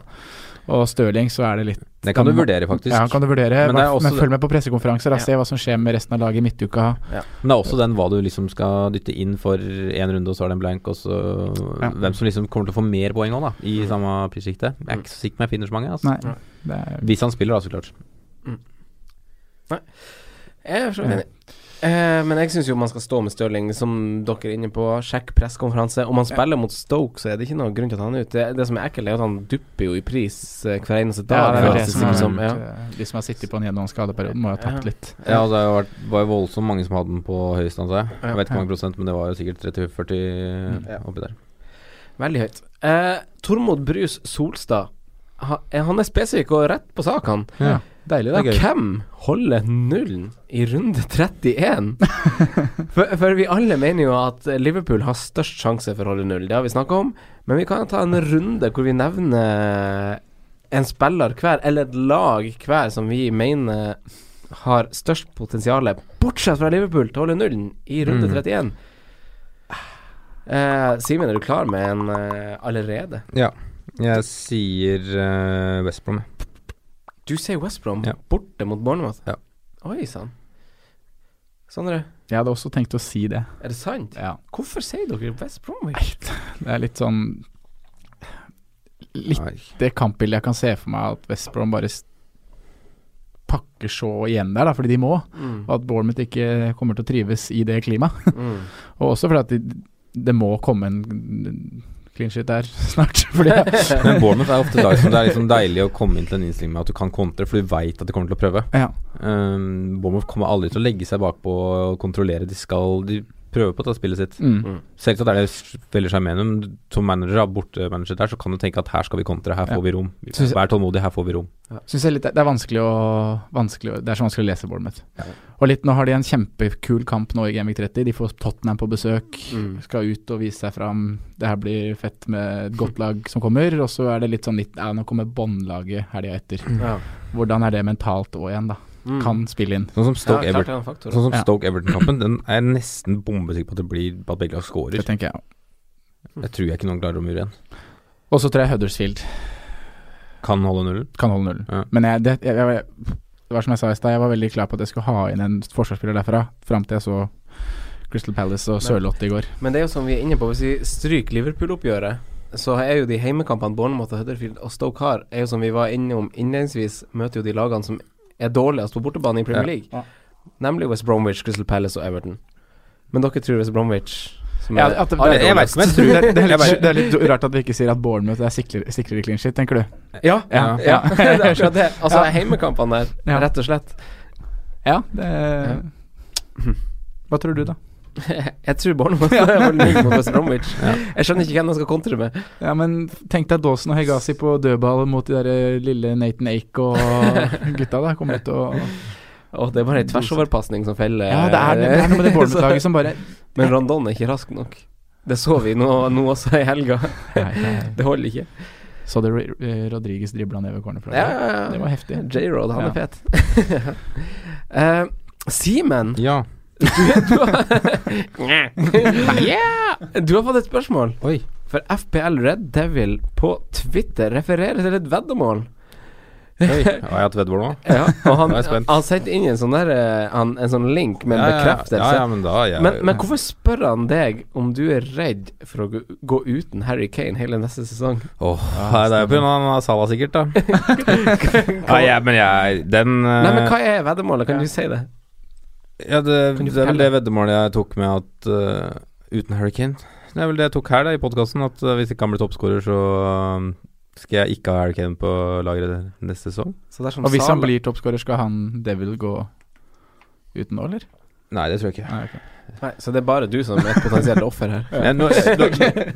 Og Stirling, så er det litt Det kan du vurdere, faktisk. Ja, kan du vurdere. Men også men følg med på pressekonferanser. Da, Ja. Se hva som skjer med resten av laget i midtuka. Men det er også den hva du liksom skal dytte inn for én runde, og så er det en blank, og så Ja. Hvem som liksom kommer til å få mer poeng òg, da, i samme prissjiktet. Jeg er ikke så sikker på om jeg finner så mange. Altså. Nei, Nei. det er Hvis han spiller, da, så klart. Jeg er så enig. Eh, men jeg syns jo man skal stå med Stirling, som dere er inne på. Sjekk pressekonferanse. Om han spiller mot Stoke, så er det ikke noe grunn til ta han ut. Det, det som er ekkelt, er at han dupper jo i pris eh, hver eneste dag. Ja, det er det det som er, som, ja. eh, De som har sittet på en gjennom skadeperioden, må ha tapt Ja. litt. Ja, det har var jo voldsomt mange som hadde den på høyest, antar jeg. Jeg vet ikke hvor mange prosent, men det var jo sikkert 30-40 Ja. oppi der. Veldig høyt. Eh, Tormod Brus Solstad. Ha, han er spesifikk og rett på sak, han. Ja. Deilig, Det er gøy. Hvem holder nullen i runde 31? for, for vi alle mener jo at Liverpool har størst sjanse for å holde null. Det har vi snakka om. Men vi kan ta en runde hvor vi nevner en spiller hver, eller et lag hver, som vi mener har størst potensial, bortsett fra Liverpool, til å holde nullen i runde Mm. 31. Eh, Simen, er du klar med en eh, allerede? Ja. Jeg sier uh, West Brom. Du sier West Brom Ja. borte mot Bournemouth? Ja. Oi sann. Sondre, Jeg hadde også tenkt å si det. er det sant? Ja. Hvorfor sier dere West Bromwich? Det er litt sånn Litt Nei. det kampbildet jeg kan se for meg at West Brom bare pakker så igjen der, da, fordi de må. Mm. Og at Bournemouth ikke kommer til å trives i det klimaet. Mm. Og også fordi at de, det må komme en clean shit der snart. Men Bournemouth er ofte lag som det er liksom deilig å komme inn til en innstilling med at du kan kontre, for du veit at de kommer til å prøve. ja. Um, Bournemouth kommer aldri til å legge seg bakpå og kontrollere. De skal De prøver på å ta spillet sitt. Mm. Mm. Selvsagt er det veldig sjarmerende. Som manager, bortemanager der, så kan du tenke at her skal vi kontre, her Ja. får vi rom. Vær tålmodig, her får vi rom. Synes jeg litt, det er vanskelig å, vanskelig Det er så vanskelig å lese Bournemouth. Ja. Og litt, nå har de en kjempekul kamp nå i Gamevik 30. De får Tottenham på besøk. Mm. Skal ut og vise seg fram. Det her blir fett med et godt lag som kommer. Og så er det litt sånn litt Ja, nå kommer båndlaget helga etter. Ja. Hvordan er det mentalt òg igjen, da? Mm. Kan spille inn. Sånn som Stoke ja, Everton. er. Sånn som Ja. Stoke Everton-kampen, den er jeg nesten bombesikker på at det blir på at begge lag scorer. Det tenker jeg. Jeg tror jeg ikke noen klarer å mure igjen. Og så tror jeg Huddersfield Kan holde nullen. kan holde nullen. Ja. Men jeg, det, jeg, jeg, det var som jeg sa i stad, jeg var veldig klar på at jeg skulle ha inn en forsvarsspiller derfra, fram til jeg så Crystal Palace og Sørlotte i går. Men det er jo som vi er inne på, hvis vi stryker Liverpool-oppgjøret, så er jo de heimekampene Bournemouth og Huddersfield og Stoke har, er jo som vi var innom innledningsvis, møter jo de lagene som er dårligst på bortebane i Premier League. Ja. Nemlig West Bromwich, Crystal Palace og Everton. Men dere tror West Bromwich som Ja, er at det, det, jeg om jeg tror det, det, er litt, det er litt rart at vi ikke sier at Bournemouth er sikrere, sikrere clean shit, tenker du? Ja, Ja. ja. det er akkurat det. Altså Ja. heimekampene der, rett og slett. Ja, det Hva tror du, da? Jeg tror Bournemouth holder mot West Bromwich. Ja. Jeg skjønner ikke hvem de skal kontre med. Ja, men tenk deg Dawson og Hegazi på dødball mot de der eh, lille Nathan Ake og gutta, da. Kommer ut og Å, det er bare ei tversoverpasning som feller. Ja, det er, det er noe med det Bournemouth-laget som bare Men Rondon er ikke rask nok. Det så vi nå, nå også i helga. Nei, nei. Det holder ikke. Så det Rodriges Rodriguez dribla ned ved cornerflagget? Ja, ja, ja. Det var heftig. J-Rod, han Ja. er fet. uh, Simen, Ja. Du har Du har fått et spørsmål. Oi. For FPL Red Devil på Twitter refererer til et veddemål. Oi. Har jeg hatt veddemål nå? Ja, og han, han sendte inn en sånn, der, eh, han, en sånn link med en Ja, ja, bekreftelse. Ja, ja, men da Men, men hvorfor spør han deg om du er redd for å gå, uten Harry Kane hele neste sesong? Oh, nei, det er jo pga. Salah sikkert, da. Nei, jeg, men jeg Den eh, Nei, men hva er veddemålet? Kan du si det? Ja, det, det er vel det veddemålet jeg tok med at uh, Uten Harry Kane. Det er vel det jeg tok her da i podkasten, at uh, hvis ikke han blir toppskårer, så uh, skal jeg ikke ha Harry Kane på lageret neste sesong. Så sånn Og hvis han blir toppskårer, skal han Devil gå uten nå, eller? Nei, det tror jeg ikke. Nei, okay. Nei, Så det er bare du som er et potensielt offer her? Men nå, nå,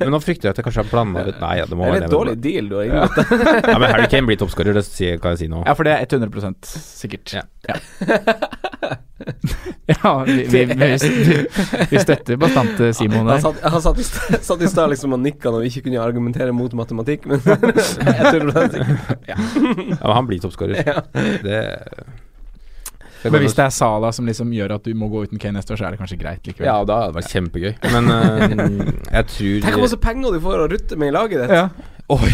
men nå frykter jeg at jeg kanskje har blanda ut Nei, ja, det må Det er en dårlig deal du har inngått. Ja, men Harry Kane blir toppskårer, det kan jeg si nå. Ja, for det er 100 sikkert. Ja. Ja, vi, vi, vi, vi, støtter bastant eh, Simon Han der. satt, han satt i satt i stad liksom og nikka når vi ikke kunne argumentere mot matematikk, men jeg tror det sikkert. Ja, men han blir toppskårer. Ja. Det Men hvis det er Sala som liksom gjør at du må gå uten Kane neste år, så er det kanskje greit likevel. Ja, da hadde det vært kjempegøy. Men uh, jeg tror Tenk hvor masse penger du får å rutte med i laget ditt. Ja. Oi!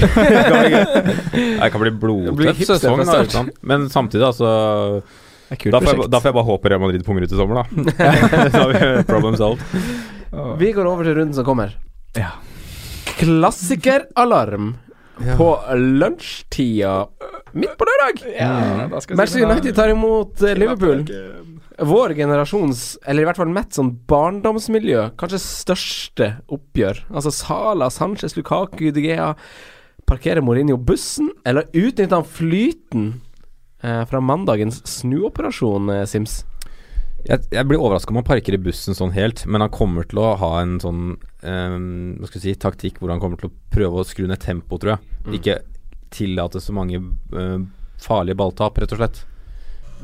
Det kan bli blodtøff sesong, sant? Men samtidig, altså da får, jeg, da får jeg bare håpe Real Madrid punger ut i sommer, da. da har vi problem solved. Vi går over til runden som kommer. Ja. Klassikeralarm på lunsjtida midt på lørdag. Ja, Manchester United tar imot eh, Liverpool. Vår generasjons, eller i hvert fall mitt sånn barndomsmiljø, kanskje største oppgjør. Altså Sala, Sanchez, Lukaku, Udigea Parkerer Mourinho bussen, eller utnytter han flyten fra mandagens snuoperasjon, eh, Sims? Jeg, jeg blir overraska om han parker i bussen sånn helt, men han kommer til å ha en sånn um, Hva skal jeg si taktikk hvor han kommer til å prøve å skru ned tempoet, tror jeg. Mm. Ikke tillate så mange uh, farlige balltap, rett og slett.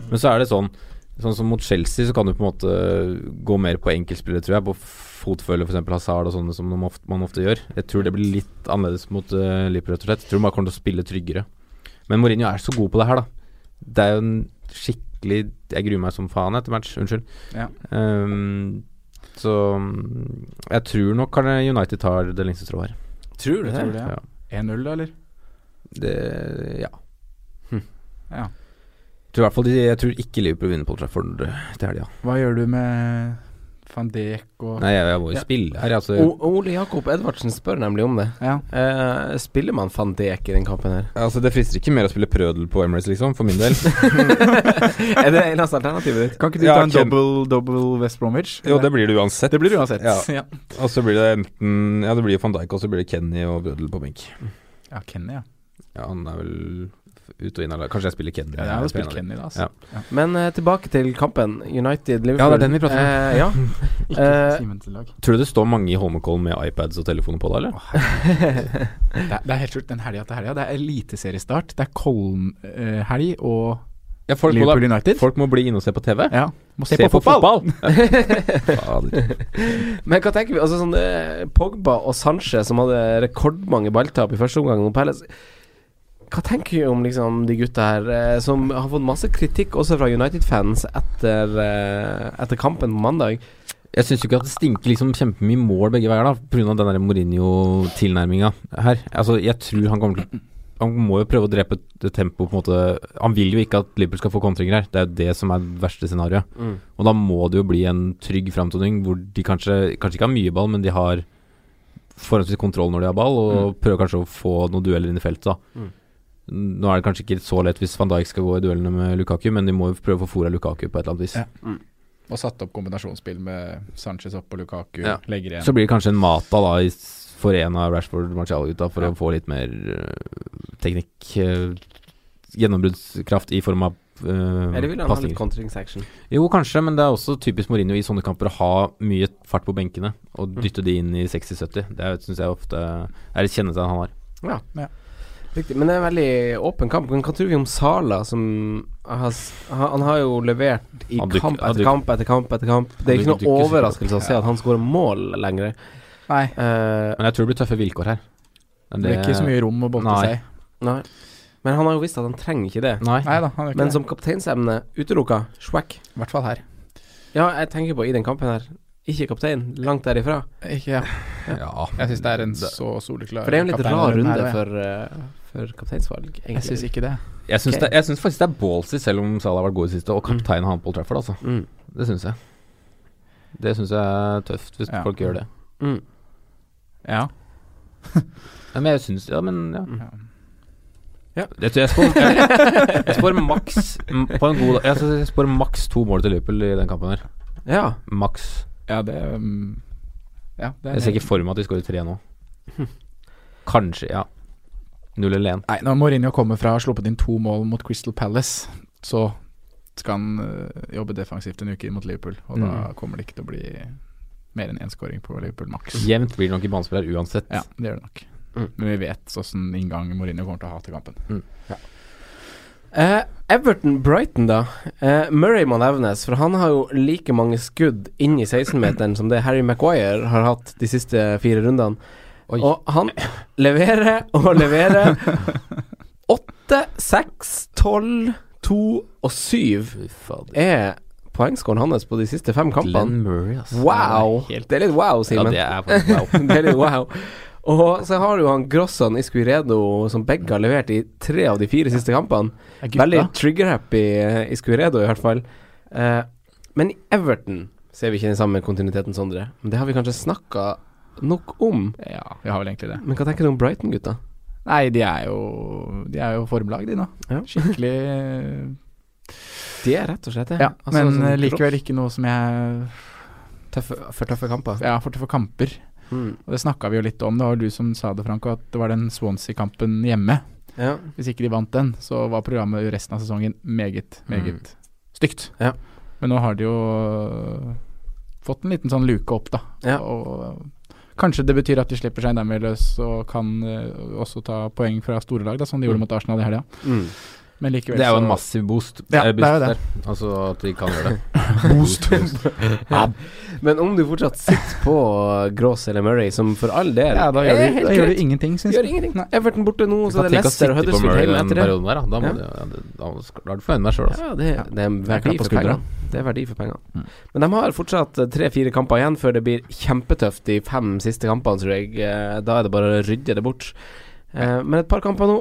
Men så er det sånn Sånn som mot Chelsea så kan du på en måte gå mer på enkeltspillere, tror jeg. På fotfølge f.eks. Hazard og sånne som man ofte, man ofte gjør. Jeg tror det blir litt annerledes mot uh, Liverpool, rett og slett. Jeg tror man kommer til å spille tryggere. Men Mourinho er så god på det her, da. Det er jo en skikkelig Jeg gruer meg som faen etter match. Unnskyld. Ja. Um, så jeg tror nok United tar det lengste strået her. Tror du det? tror det, ja. 1-0, da, eller? Det Ja. Ja. Jeg tror, i hvert fall de, jeg tror ikke Liverpool vinner på Trafford eh, til helga. Hva gjør du med van Dijk og Nei, jeg, jeg må jo Ja. spille her, altså. Ole Jakob Edvardsen spør nemlig om det. Ja. Eh, spiller man van Dijk i den kampen her? Altså Det frister ikke mer å spille Prødel på Emirates, liksom, for min del. er det eneste alternativet ditt? Kan ikke du Ja, ta en Ken- double, double West Bromwich? jo, det blir det uansett. Det blir det uansett. Ja. Ja, Og så blir det enten Ja, det blir van Dijk, og så blir det Kenny og Prødel på benk. ja Kenny, ja. Ja, han er vel ut og inn av Kanskje jeg spiller Kenny. ja jeg har på spilt. Kenny, da. Altså. Ja. Men uh, tilbake til kampen. United-Liverpool. Ja, det er den vi prater om. Eh, ja. Ikke lag. Tror du det står mange i Holmenkollen med iPads og telefoner på da, eller? Det, er- det er helt sjukt. Den helga til helga. Det er eliteseriestart. Det er Kollen-helg og Ja, folk, må da, United. folk må bli inne og se på TV. Ja, må se, på, fotball! fotball. Men hva tenker vi? Altså sånn Pogba og Sanchez som hadde rekordmange balltap i første omgang mot Palace. Hva tenker du om liksom de gutta her, eh, som har fått masse kritikk også fra United-fans etter, eh, etter kampen på mandag? Jeg syns ikke at det stinker liksom kjempemye mål begge veier, da pga. den Mourinho-tilnærminga her. Altså, jeg tror han kommer til Han må jo prøve å drepe det tempoet, på en måte. Han vil jo ikke at Liverpool skal få kontringer her. Det er jo det som er det verste scenarioet. Og da må det jo bli en trygg framtoning hvor de kanskje, kanskje ikke har mye ball, men de har forholdsvis kontroll når de har ball, og prøver kanskje å få noen dueller inn i feltet. da Mm. Nå er det kanskje ikke så lett hvis Van Dijk skal gå i duellene med Lukaku, men de må jo prøve å få fora Lukaku på et eller annet vis. Ja. Og satt opp kombinasjonsspill med Sanchez opp og Lukaku. Ja. Legger igjen. Så blir det kanskje en Mata da i, for en av Rashford Marcial-gutta for Ja. å få litt mer uh, teknikk Uh, Gjennombruddskraft i form av uh, Eller vil han ha litt pasninger. kontringsaction? Jo, kanskje, men det er også typisk Mourinho i sånne kamper å ha mye fart på benkene og Mm. dytte de inn i 60-70. Det syns jeg ofte er et kjennetegn han har. Ja. Ja. Riktig. Men det er en veldig åpen kamp. Men hva tror vi om Sala, som har, han, har jo levert i kamp etter kamp etter kamp etter kamp. Det er ikke noe overraskelse å se at han skårer mål lenger. Nei, Uh, Men jeg tror det blir tøffe vilkår her. det er ikke så mye rom å bolte Nei. seg. nei. Men han har jo visst at han trenger ikke det. Nei. Neida, han ikke Men det. som kapteinsemne utelukka. Schwack. I hvert fall her. Ja, jeg tenker på i den kampen her. Ikke kaptein, langt derifra. Ikke, ja. Ja. Jeg syns det er en så soleklar For det er en litt rar runde her, for, eh, for kapteinsvalg, Jeg syns ikke det. Jeg syns okay. det- jeg syns faktisk det er ballsy, selv om Salah har vært god i det siste, og kaptein han på Old Trafford, altså. Mm. Det syns jeg. Det syns jeg er tøft, hvis Ja. folk gjør det. Mm. Ja. Ja, men jeg syns Ja, men ja. ja. Jeg tror jeg spår Jeg, jeg spår maks På en god Jeg jeg spår maks to mål til Liverpool i den kampen her. Ja. Maks. Ja, det um, Ja, det er Jeg ser ikke for meg at de skårer tre nå. Kanskje, ja. Null eller 1. Nei, når Mourinho kommer fra å ha sluppet inn to mål mot Crystal Palace, så skal han øh, jobbe defensivt en uke inn mot Liverpool. Og da Mm. kommer det ikke til å bli mer enn én skåring på Liverpool maks. Jevnt blir det nok i banespill uansett. Ja, det gjør det nok. Mm. Men vi vet åssen inngang Mourinho kommer til å ha til kampen. Eh, Everton-Brighton, da. Uh, Murray må nevnes, for han har jo like mange skudd inn i 16-meteren som det Harry Maguire har hatt de siste fire rundene. Oi. Og han leverer og leverer. 8, 6, 12, 2 og 7 er poengskåren hans på de siste fem kampene. Glenn Murray, altså. Wow! helt- Det er litt wow, Ja, det er wow. det er litt wow. Og så har du han Grossan Iscuiredo, som begge har levert i tre av de fire siste kampene. Veldig trigger-happy eh, Iscuiredo, i hvert fall. Eh, men i Everton ser vi ikke den samme kontinuiteten, Sondre. Men det har vi kanskje snakka nok om. Ja, vi har vel egentlig det. Men hva tenker du om Brighton, gutta? Nei, de er jo De er jo formlag, de nå. Ja. Skikkelig De er rett og slett det. Ja, Altså, men sånn eh, likevel ikke noe som jeg tøffe, for tøffe kamper. Ja, for, tøffe kamper. Mm. Og det snakka vi jo litt om. Det var du som sa det, Franco, at det var den Swansea-kampen hjemme. Ja. Hvis ikke de vant den, så var programmet resten av sesongen meget, meget stygt. Ja. Men nå har de jo fått en liten sånn luke opp, da. Ja. Og kanskje det betyr at de slipper seg nærmere løs og kan øh, også ta poeng fra store lag, da, som de gjorde Mm. mot Arsenal i helga. Mm. Men likevel Det er jo en massiv boost. Ja, eh, det er jo det. der. Altså at de kan gjøre det. Boost. Men om du fortsatt sitter på Gross eller Murray, som for all del Ja, da gjør du, da gjør du ingenting, syns jeg. ingenting. Nei. Everton borte nå, så det er Leicester og Huddersfield hjemme etter det. der, da. har må Ja. du, ja, da er du fornøyd med deg sjøl, altså. Ja, det, det er verdi for penger pengene. Det er verdi for pengene. Mm. Men de har fortsatt eh, tre-fire kamper igjen før det blir kjempetøft de fem siste kampene, tror jeg. Eh, Da er det bare å rydde det bort. Eh, Men et par kamper nå,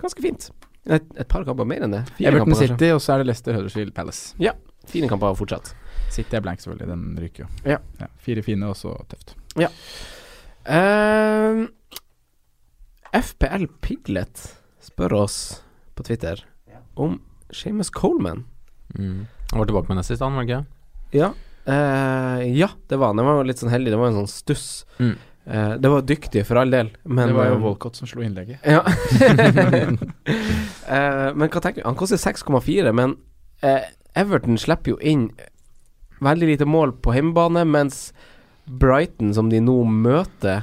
ganske fint. Et, et par kamper mer enn det. Fire Everton kamper. City, og så er det Leicester Huddersfield Palace. Ja, Fine kamper fortsatt. City er blank, selvfølgelig. Den ryker jo. Ja. Fire fine, og så tøft. Eh, FPL Piglet spør oss på Twitter om Seamus Coleman. Mm. Han var tilbake med den sist, han, var han ikke? Ja. Uh, ja, det var han. Det var jo litt sånn heldig. Det var en sånn stuss. Mm. Eh, det var dyktig, for all del, men det var jo eh, Walcott som slo innlegget. Ja. uh, men hva tenker du? Han koster 6,4, men uh, Everton slipper jo inn veldig lite mål på hjemmebane, mens Brighton, som de nå møter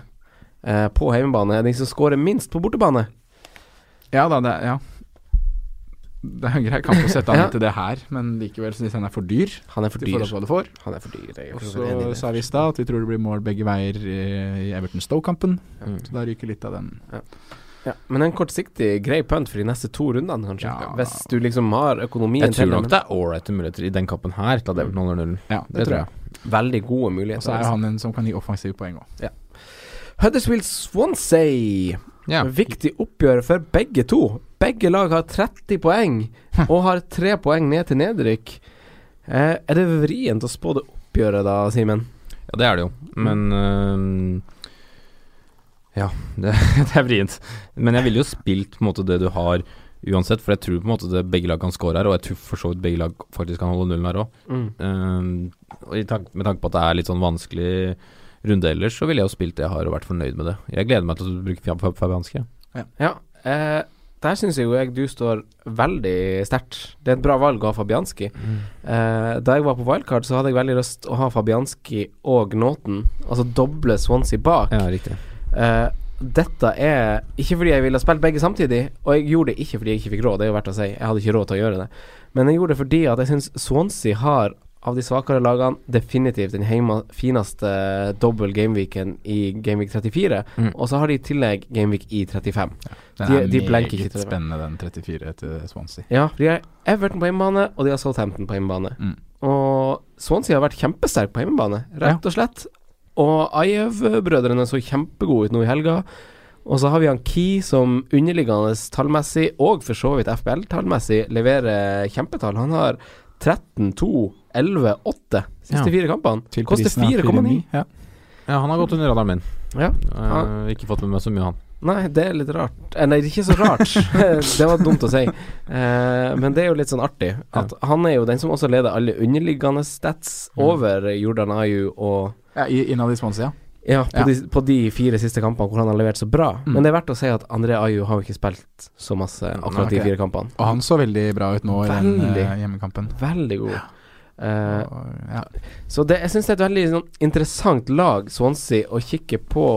på hjemmebane, er de som skårer minst på bortebane. Ja da, det ja. Det er en grei kamp å sette han Ja. til det her, men likevel syns jeg han er for dyr. Han er for dyr. til hva du får. Han er for dyr. Og så det. sa vi i stad at vi tror det blir mål begge veier i, Everton Stoke-kampen. Mm. Så da ryker litt av den. Ja, men en kortsiktig grei punt for de neste to rundene, kanskje. Ja. Hvis du liksom har økonomien Jeg tror til det. nok det er ålreite muligheter i den kampen her til at Everton holder nullen. Ja, det, tror jeg. Veldig gode muligheter. Og så er han en som kan gi offensive poeng òg. Huddersfield Swansea. Ja. Viktig oppgjør for begge to. Begge lag har 30 poeng og har tre poeng ned til nedrykk. Eh, er det vrient å spå det oppgjøret da, Simen? Ja, det er det jo, men øhm, Ja, det, det er vrient. Men jeg ville jo spilt på en måte det du har uansett, for jeg tror på en måte det begge lag kan score her, og jeg tror for så vidt begge lag faktisk kan holde nullen her òg. Mm. Uh, med tanke på at det er litt sånn vanskelig runde ellers, så ville jeg jo spilt det jeg har og vært fornøyd med det. Jeg gleder meg til å bruke Fab- Fab- Fabianski. Ja. Eh, der syns jeg jo jeg du står veldig sterkt. Det er et bra valg å ha Fabianski. Eh, da jeg var på wildcard, så hadde jeg veldig lyst å ha Fabianski og Nåten, altså doble Swansea bak. Ja, riktig. Eh, dette er ikke fordi jeg ville spilt begge samtidig, og jeg gjorde det ikke fordi jeg ikke fikk råd, det er jo verdt å si. Jeg hadde ikke råd til å gjøre det. Men jeg gjorde det fordi at jeg syns Swansea har, av de svakere lagene, definitivt den heima, fineste dobbel gameweeken i Gameweek 34. Mm. Og så har de i tillegg Gameweek i 35. Den De- er de meget ikke spennende, den 34 til Swansea. Ja, for de har Everton på hjemmebane, og de har Southampton på hjemmebane. Mm. Og Swansea har vært kjempesterk på hjemmebane, rett og slett. Og Ajev-brødrene så kjempegode ut nå i helga. Og så har vi han Key som underliggende tallmessig, og for så vidt FBL-tallmessig, leverer kjempetall. Han har 13, 2, 11, 8 siste Ja. fire kampene. Koster 4,9. Ja. Ja, han har gått under radaren min. Ja. Uh, ikke fått med meg så mye, han. Nei, det er litt rart. Eh, nei, det er ikke så rart. det var dumt å si. Eh, men det er jo litt sånn artig. At han er jo den som også leder alle underliggende stats Mm. over Jordan Ayu og Ja, i- innad i Swansea, ja. Ja, på, Ja. De, på de fire siste kampene hvor han har levert så bra. Mm. Men det er verdt å si at André Ayu har jo ikke spilt så masse akkurat de fire kampene. Og han så veldig bra ut nå i den Veldig. eh, hjemmekampen. Veldig god. Eh, Og, ja. så det, jeg syns det er et veldig sånn, interessant lag, Swansea, å kikke på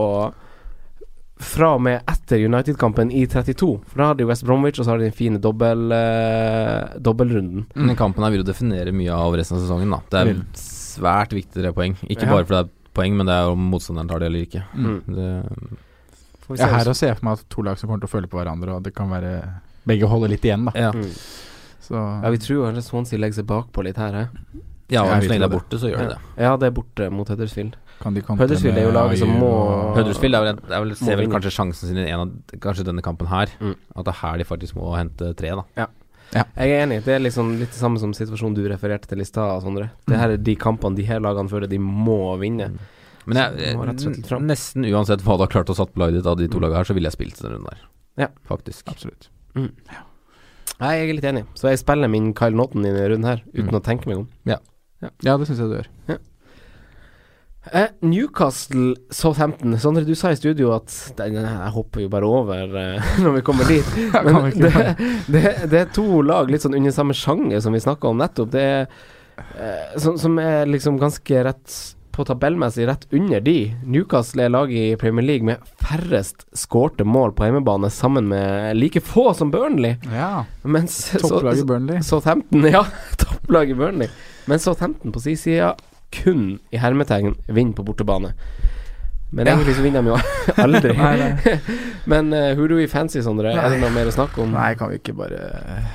fra og med etter United-kampen i 32. For da har de West Bromwich, og så har de den fine dobbel, uh, dobbeltrunden. Men den kampen her vil jo definere mye av resten av sesongen, da. Det er mm. svært viktig tre poeng. Ikke Ja. bare fordi det er poeng, men det er om motstanderen tar det eller ikke. Mm. Det, Får vi Jeg er her og ser for meg at to lag som kommer til å føle på hverandre, og det kan være Begge holder litt igjen, da. ja. Mm. Så Ja, vi tror kanskje Swansea legger seg bakpå litt her, eh. ja, og hvis det er borte, så gjør det det. Ja, det er borte mot Huddersfield. kan de kontre Huddersfield er jo laget som må- Huddersfield er vel, er vel, ser vel kanskje sjansen sin i en av Kanskje denne kampen her. Mm. At det er her de faktisk må hente tre, da. Ja Jeg er enig. Det er liksom litt det samme som situasjonen du refererte til i stad, Sondre. Det her er de kampene de her lagene føler de må vinne. Mm. Men jeg, nesten uansett hva du har klart å satt på laget ditt av de to Mm. lagene her, så ville jeg spilt den runden der. Ja. Faktisk. Absolutt. Nei, jeg er litt enig. Så jeg spiller min Kyle Notton i denne runden her, uten Mm. å tenke meg om. Ja, det syns jeg du gjør. Eh, Newcastle Southampton. Sondre, du sa i studio at den, Jeg hopper jo bare over eh, når vi kommer dit. Men det, det, det er to lag litt sånn under samme sjanger som vi snakka om nettopp. Det er eh, som, som er liksom ganske rett på tabellmessig rett under de. Newcastle er laget i Premier League med færrest skårte mål på hjemmebane, sammen med like få som Burnley. Ja. Mens i Burnley. Southampton, ja, topplaget Burnley. Men Southampton på sin side kun i hermetegn vinner på bortebane. Men Ja. egentlig så vinner de jo aldri. Nei, nei. Men uh, who do we fancy, Sondre? Er det noe mer å snakke om? Nei, kan vi ikke bare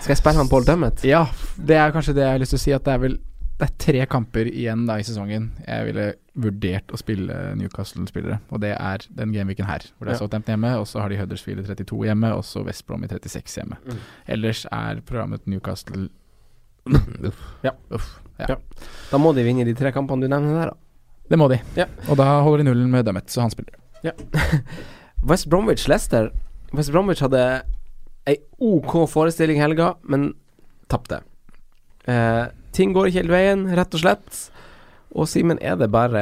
Skal jeg spille han Paul Dummet? Ja, det er kanskje det jeg har lyst til å si. At det er vel Det er tre kamper igjen da i sesongen jeg ville vurdert å spille Newcastle-spillere. Og det er den gameweeken her, hvor det er. Southampton hjemme, og så har de Huddersfield i 32 hjemme, og så West Brom i 36 hjemme. Mm. Ellers er programmet Newcastle Uff. Ja, uff. Ja. Ja. Da må de vinne de tre kampene du nevner der, da. Det må de. Ja. Og da holder de nullen med Dummet, så han spiller. Ja. West Bromwich Leicester. West Bromwich hadde ei OK forestilling helga, men tapte. Eh, ting går ikke hele veien, rett og slett. Og Simen, er det bare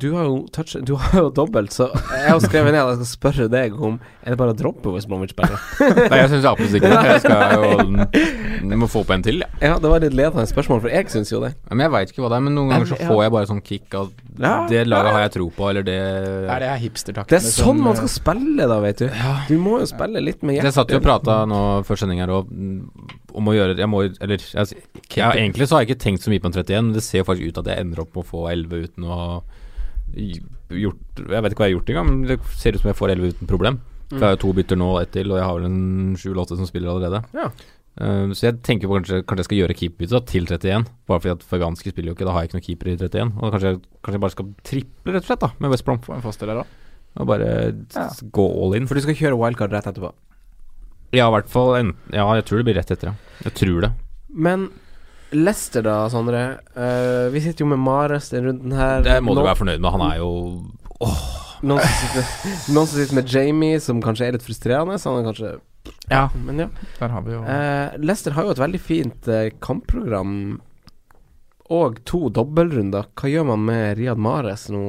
Du har jo touch, Du har jo dobbelt, så jeg har skrevet ned at jeg skal spørre deg om Er det bare å droppe West Bromwich-spillere? Nei, jeg syns absolutt ikke det. Jeg skal jo Jeg må få på en til, jeg. ja, det var litt ledende spørsmål, for jeg syns jo det. Ja. Men jeg veit ikke hva det er. Men noen ganger så får jeg bare sånn kick av Ja. Det laget har jeg tro på, eller det Nei, det er hipstertakten. Det er sånn som, man eh, skal spille, da, vet du. Du må jo spille litt med hjertet. Jeg satt jo og prata nå før sending her mm, om å gjøre Jeg må Eller jeg, ja, egentlig så har jeg ikke tenkt så mye på en 31, men det ser jo faktisk ut at jeg ender opp med å få 11 uten å ha gjort Jeg vet ikke hva jeg har gjort engang, men det ser ut som jeg får 11 uten problem. For jeg har jo to bytter nå og ett til, og jeg har vel en 7-8 som spiller allerede. Ja. Uh, så jeg tenker på kanskje, kanskje jeg skal gjøre keeperbytte til 31, bare fordi at Faganski spiller jo ikke, da har jeg ikke noen keeper i 31. Og kanskje, kanskje jeg bare skal triple, rett og slett, da, med West Brom. Få en foster der da. Og bare Ja. gå all in. For du skal kjøre wildcard rett etterpå. Ja, i hvert fall en, Ja, jeg tror det blir rett etter, ja. Jeg tror det. Men Lester, da, Sondre. Uh, vi sitter jo med Mares den runden her. Det må du være fornøyd med. Han er jo Noen som, sitter, noen som sitter med Jamie, som kanskje er litt frustrerende. Så han er kanskje Ja, Men ja. der har vi jo uh, Leicester har jo et veldig fint uh, kampprogram. Og to dobbeltrunder. Hva gjør man med Riyad Mares nå?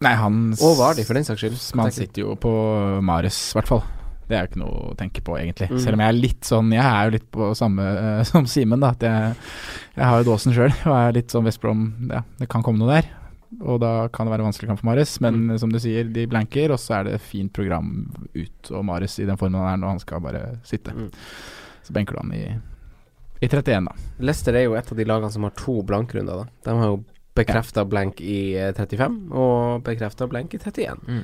Nei, han Og Vardi, for den saks skyld. Man sitter jo på Mares, i hvert fall. Det er jo ikke noe å tenke på, egentlig. Mm. Selv om jeg er litt sånn Jeg er jo litt på samme uh, som Simen, da. At jeg, jeg har jo dåsen sjøl, og er litt sånn West Brom Ja, det kan komme noe der. Og da kan det være vanskelig kamp for Marius, men Mm. som du sier, de blanker, og så er det fint program ut. Og Marius i den formen han er når han skal bare sitte. Mm. Så benker du han i, i 31, da. Leicester er jo et av de lagene som har to blankrunder. da De har jo bekrefta blank i eh, 35 og bekrefta blank i 31. Mm.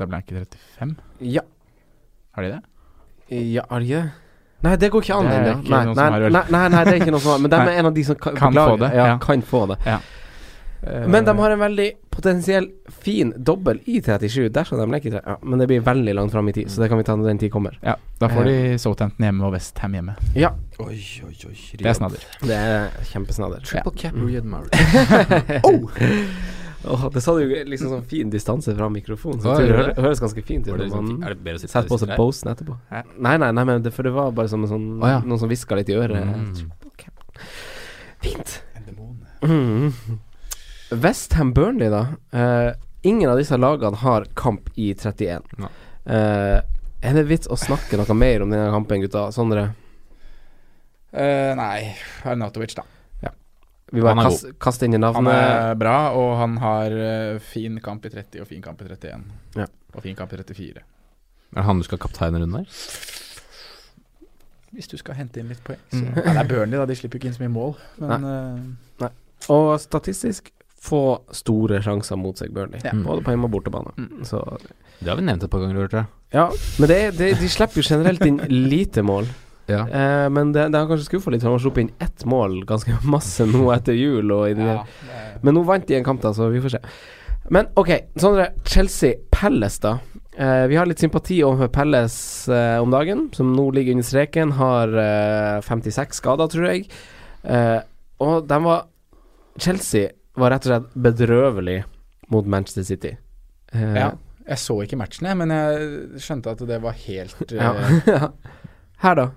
Eh, ble han ikke 35? ja. Har de det? Ja, har de det? Nei, det går ikke an Det er ennå. ikke Nei, noen nei, som har vel- nei, nei, nei, det er ikke noe som har Men de er en av de som kan, Kan beklager, få det, Ja, ja. kan få det. Ja. Men de har en veldig potensiell fin dobbel i 37 dersom de leker i tre- ja, Men det blir veldig langt fram i tid, så det kan vi ta når den tid kommer. Ja, da får de Southampton hjemme og Westham hjemme. Ja, Oi, oi, oi. Det er snadder. det er kjempesnadder. Triple cap, Mm. Murray. Mahrez. Åh, det sa du liksom sånn fin distanse fra mikrofonen, så det høres ganske fint ut når man er setter på seg? Bosen etterpå. Hæ? Nei, nei, nei, men det, for det var bare som en sånn oh, ja. Noen som hviska litt i øret. Mm. Fint. Mm. Westham Burnley, da. Uh, ingen av disse lagene har kamp i 31. Nei. Eh, er det vits å snakke noe mer om denne kampen, gutta? Sondre? Uh, nei, Arnatovic, da. Vi bare Han er kast, inn i Han er bra, og han har eh, fin kamp i 30 og fin kamp i 31. Ja. Og fin kamp i 34. Er det han du skal kapteine rundt der? Hvis du skal hente inn litt poeng. Så. Mm. Ja, det er Burnley, da. De slipper ikke inn så mye mål. Men eh, Og statistisk få store sjanser mot seg, Burnley. Ja. Både på hjemme- og bortebane. Mm. Så Det har vi nevnt et par ganger, hørte jeg. Ja, men det, det, de slipper jo generelt inn lite mål. Ja. Eh, men det, det har kanskje skuffa litt, for han har sluppet inn ett mål ganske masse nå etter jul. Og i ja, det Men nå vant de en kamp, da, så vi får se. Men ok, Sondre. Chelsea-Palace, da. Eh, vi har litt sympati overfor Palace eh, om dagen, som nå ligger under streken. Har eh, 56 skader, tror jeg. Eh, og de var Chelsea var rett og slett bedrøvelig mot Manchester City. Eh, ja. Jeg så ikke matchen, jeg, men jeg skjønte at det var helt ja. eh, Her, da?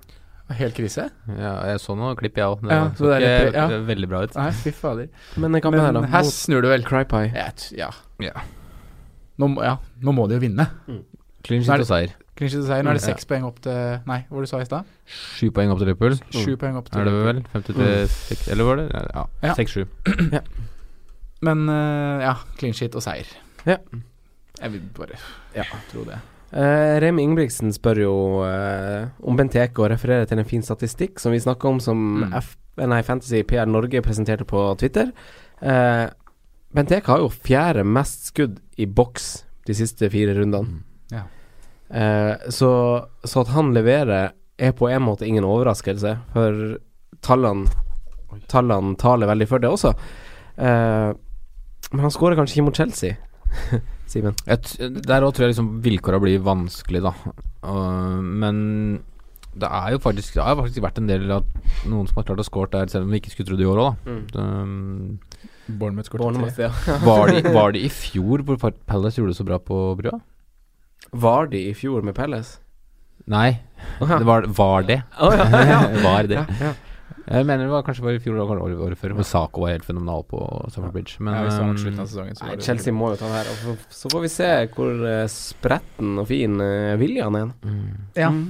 Helt krise. ja, jeg så noen klipp, jeg òg. Det Ja, så det er litt- ja. veldig bra ut. Nei, fy fader. Men den kampen her? Her snur du vel. Crypie. Ja. Ja. Nå, ja. Nå må de jo vinne. Clean Nå er og seier. Clean og seier. Nå er det Mm, ja. seks poeng opp til Nei, hva var det du sa i stad? Sju poeng opp til Liverpool. Sju poeng opp til Er det vel? 56, mm. Eller var det? Ja, Ja. 6-7. Men eh, ja, clean shit og seier. Ja. Jeg vil bare Ja. tro det. Eh, Remi Ingebrigtsen spør jo uh, om Benteke og refererer til en fin statistikk som vi snakka om, som Mm. F, nei, Fantasy PR Norge presenterte på Twitter. Uh, Benteke har jo fjerde mest skudd i boks de siste fire rundene. Ja. Uh, så, så at han leverer, er på en måte ingen overraskelse, for tallene Tallene taler veldig for det også. Men han skårer kanskje ikke mot Chelsea, Simen. Der òg tror jeg liksom vilkåra blir vanskelig, da. Uh, men det er jo faktisk Det har faktisk vært en del av noen som har klart å score der, selv om vi ikke skulle tro det i år òg, da. Um, Bournemouth. Bournemouth, ja. var, de, var de i fjor hvor Palace gjorde det så bra på brua? Var de i fjor med Palace? Nei, det var, var det. Oh, ja, ja. var det. Ja, ja. Jeg mener det var kanskje bare i fjor eller året, året før, hvor Sako var helt fenomenal på Summer Bridge. Men ja, um, av sesongen, så Nei, Chelsea må jo ta det her. Og så, får vi se hvor eh, spretten og fin uh, William er. mm. Ja. Mm.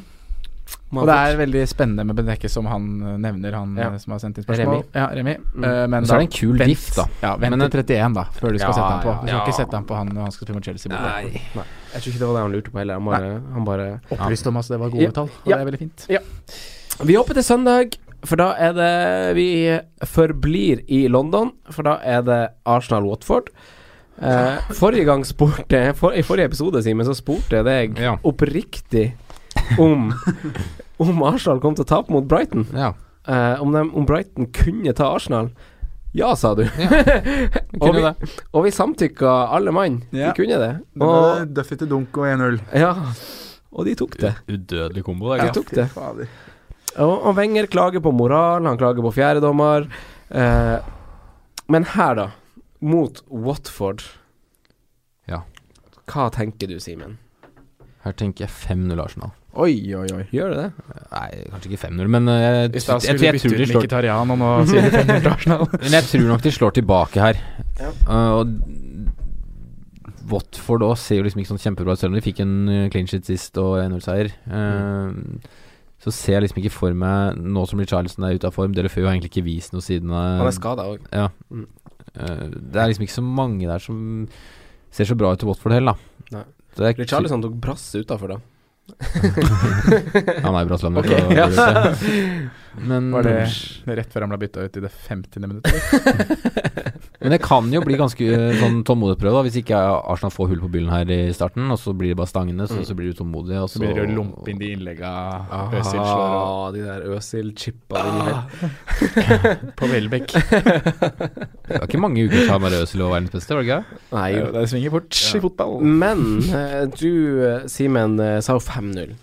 Og det er veldig spennende med Benekke, som han eh, nevner, han Ja. eh, som har sendt inn spørsmål. Remi. Ja, Remi. Mm. Uh, så er det en kul vent- diff, da. Ja, vent Men til 31, da, før du skal Ja, sette han på. Du skal ja. ikke sette han på han når han skal spille mot Chelsea. Nei. Nei, jeg tror ikke det var det han lurte på heller. Han bare, han bare Opplyst om at det var gode Ja. tall, og Ja. det er veldig fint. Vi hopper til søndag, for da er det Vi forblir i London, for da er det Arsenal-Watford. Eh, forrige gang spurte for, I forrige episode, Simen, så spurte jeg deg Ja. oppriktig om Om Arsenal kom til å tape mot Brighton. Ja. Eh, om, de, om Brighton kunne ta Arsenal. Ja, sa du. og, vi, det. og vi samtykka alle mann. Ja. Vi kunne det. Og, Duffy til dunk og 1-0. ja, og de tok det. Udødelig kombo, De det. tok det. Og, og Wenger klager på moral, han klager på fjerdedommer. Eh, men her, da, mot Watford Ja. Hva tenker du, Simen? Her tenker jeg 5-0 Arsenal. Oi, oi, oi. Gjør det det? Nei, kanskje ikke 5-0, men jeg, jeg, jeg, stad jeg, skulle jeg, tror de slår Mkhitaryan, og nå sier de 5-0 til Arsenal. Men jeg tror nok de slår tilbake her. Ja. Uh, og Watford òg ser jo liksom ikke sånn kjempebra ut, selv om de fikk en uh, clean shit sist og 1-0-seier. Uh, Så ser jeg liksom ikke for meg, nå som Richarlison er ute av form Dere får jo egentlig ikke vist noe siden Han er skada òg. ja. Mm. Det er liksom ikke så mange der som ser så bra ut til Watford heller, da. Nei. Richarlison tok brass utafor, da. Han er jo brasilianer. Ok, ja. Men, Var det rett før han ble bytta ut i det 50. minuttet? men det kan jo bli ganske uh, sånn tålmodighetsprøve hvis ikke Arsenal får hull på byllen her i starten, og så blir det bare stangene, så, så blir du utålmodig, og Så blir det å lompe inn de innlegga Øsil Øzil slår og- de der Øzil-chippa dine Ah. på Welbeck. Det var ikke mange uker siden han var Øzil og verdens beste, var det ikke? Nei, Det svinger fort i fotball. Men eh, du, eh, Simen, eh, sa jo 5-0.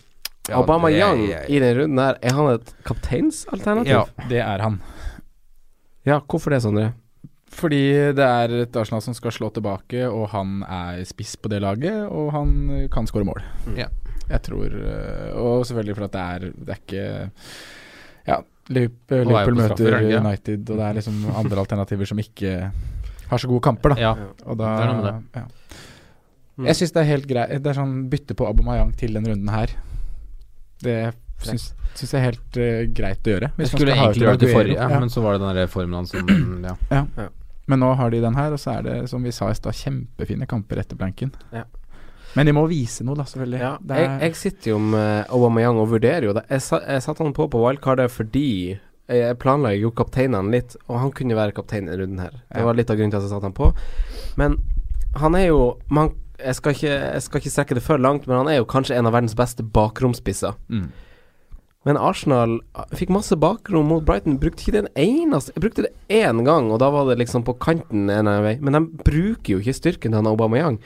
Ja, Obama det- Young jeg- i den runden her, er han et kapteinsalternativ? Ja. Det er han. ja, hvorfor det, Sondre? Fordi det er et Arsenal som skal slå tilbake, og han er spiss på det laget, og han kan skåre mål. Mm. Ja. Jeg tror øh, Og selvfølgelig for at det er Det er ikke Ja, Liverpool, er Liverpool møter straffer, er det? United, og det er liksom andre alternativer som ikke har så gode kamper, da. Ja. Og da det er noe med det. Ja. Mm. Jeg syns det er helt greit Det er sånn bytte på Abomayang til den runden her. Det syns, syns jeg er helt uh, greit å gjøre. Man skulle skal egentlig gjøre det forrige, Ja. men så var det den der formen hans som Ja. Men nå har de den her, og så er det, som vi sa i stad, kjempefine kamper etter blanken. Ja. Men de må vise noe, da, selvfølgelig. Ja, Det jeg, er- jeg sitter jo med Aubameyang og vurderer jo det. Jeg, sa, jeg satte han på på wildcardet fordi jeg planla jo kapteinene litt, og han kunne være kaptein i runden her. Det Ja. var litt av grunnen til at jeg satte han på. Men han er jo man, jeg, skal ikke, jeg skal ikke strekke det for langt, men han er jo kanskje en av verdens beste bakromspisser. mm. Men Arsenal fikk masse bakrom mot Brighton. Brukte ikke den eneste Jeg brukte det én gang, og da var det liksom på kanten en vei. Men de bruker jo ikke styrken til Aubameyang.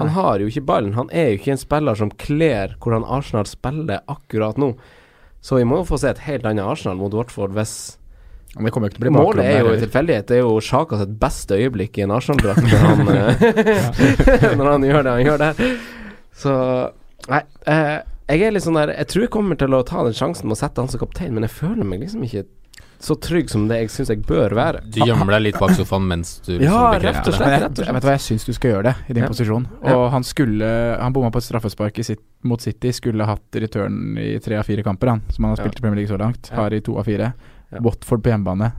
Han Nei. har jo ikke ballen. Han er jo ikke en spiller som kler hvordan Arsenal spiller akkurat nå. Så vi må jo få se et helt annet Arsenal mot Watford hvis Men det kommer jo ikke til å bli Målet er jo tilfeldighet. Det er jo Sjaka sitt beste øyeblikk i en Arsenal-drakt når, han, eh, når han gjør det han gjør der. Så Nei. Eh, jeg er litt sånn der Jeg tror jeg kommer til å ta den sjansen med å sette han som kaptein, men jeg føler meg liksom ikke så trygg som det jeg syns jeg bør være. Du gjemmer deg litt bak sofaen mens du liksom Ja, bekrefter rett og det. slett. Jeg, rett og slett. jeg vet hva jeg syns du skal gjøre det, i din Ja. posisjon. Ja. Og han skulle Han bomma på et straffespark i sitt, mot City, skulle hatt return i tre av fire kamper, han, som han har Ja. spilt i Premier League så langt. Har i to av fire. Ja. Watford på hjemmebane.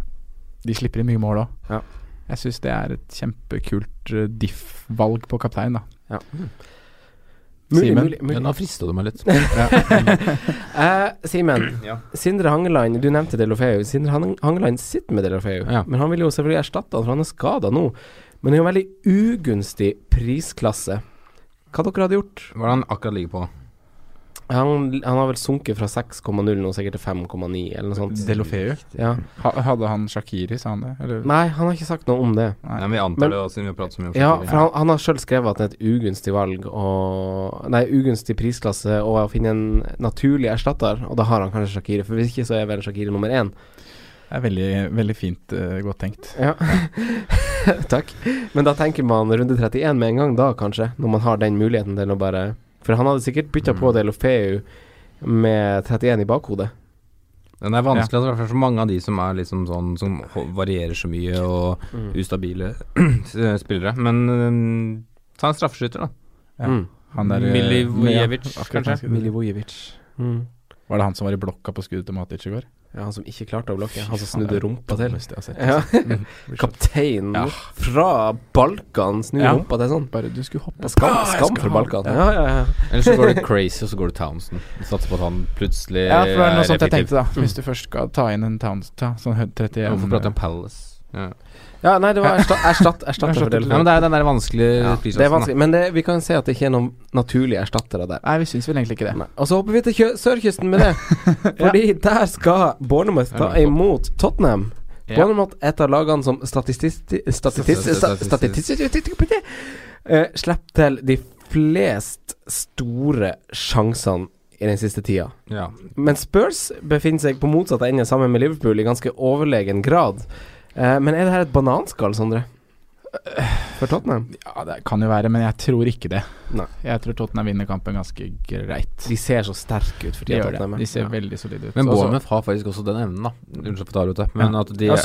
De slipper inn mye mål òg. Ja. Jeg syns det er et kjempekult eh, diff-valg på kaptein, da. Ja. Simen? Ja, nå frista du meg litt. uh, Simen, Ja. Sindre Hangeland, du nevnte Delofeu. Sindre Han- Hangeland sitter med Delofeu, Ja. men han vil jo selvfølgelig erstatte han, for han er skada nå. Men det er jo en veldig ugunstig prisklasse. Hva dere hadde gjort? Han akkurat ligger på? Han, han har vel sunket fra 6,0 nå, sikkert til 5,9 eller noe sånt. Delofeu. Ja. Ha, hadde han Shakiri, sa han det? Eller? Nei, han har ikke sagt noe om det. Nei. Men vi antar Men- det, da, siden vi har pratet så mye om Shakiri. Ja, for han, han har sjøl skrevet at det er et ugunstig valg og Nei, ugunstig prisklasse og å finne en naturlig erstatter, og da har han kanskje Shakiri, for hvis ikke så er vel Shakiri nummer én. Det er veldig, veldig fint uh, godt tenkt. Ja. Takk. Men da tenker man runde 31 med en gang, da kanskje, når man har den muligheten til å bare For han hadde sikkert bytta på Mm. Delofeu med 31 i bakhodet. Den er vanskelig, altså, hvert fall for mange av de som er liksom sånn Som varierer så mye og Mm. ustabile spillere. Men øhm, ta en straffeskytter, da. Ja. Mm. Han der, eh, Milivojevic, ja, kanskje? Milivojevic. Mm. Var det han som var i blokka på skuddet til Matic i går? Ja, han som ikke klarte å blokke. Han som snudde rumpa til. Jeg har sett. Ja. Mm. Kaptein Ja. fra Balkan snur Ja. rumpa til sånn. Bare du skulle hoppe Skam, skam for Balkan. Ja. Ja, ja. Eller så går det crazy, og så går det Townsend. Satser på at han plutselig Ja, for det er noe sånt jeg tenkte, da. Hvis du først skal ta inn en Townsend, ta, sånn hø- 31 Hvorfor prater vi om Palace? Ja. Ja, nei, det var erstatt, erstatt, erstatter for Erstatter. Ja, men det er den der vanskelige Ja, det er vanskelig, men det, vi kan se at det ikke er noen naturlige erstattere der. Nei, vi syns vel egentlig ikke det. Nei. Og så hopper vi til sørkysten med det. Fordi der skal Bournemouth ta imot Tottenham. Ja. Bournemouth er et av lagene som statistisk eh, Slipper til de flest store sjansene i den siste tida. Ja. Men Spurs befinner seg på motsatt ende sammen med Liverpool i ganske overlegen grad. Eh, men er det her et bananskall, Sondre? For Tottenham? Ja, det kan jo være, men jeg tror ikke det. Nei. Jeg tror Tottenham vinner kampen ganske greit. De ser så sterke ut for tida. Tottenham. De ser ja. veldig solide ut. Men Også- Bournemouth har faktisk også den evnen, da. Unnskyld for å ta det ut, det, men Ja. at de Ja,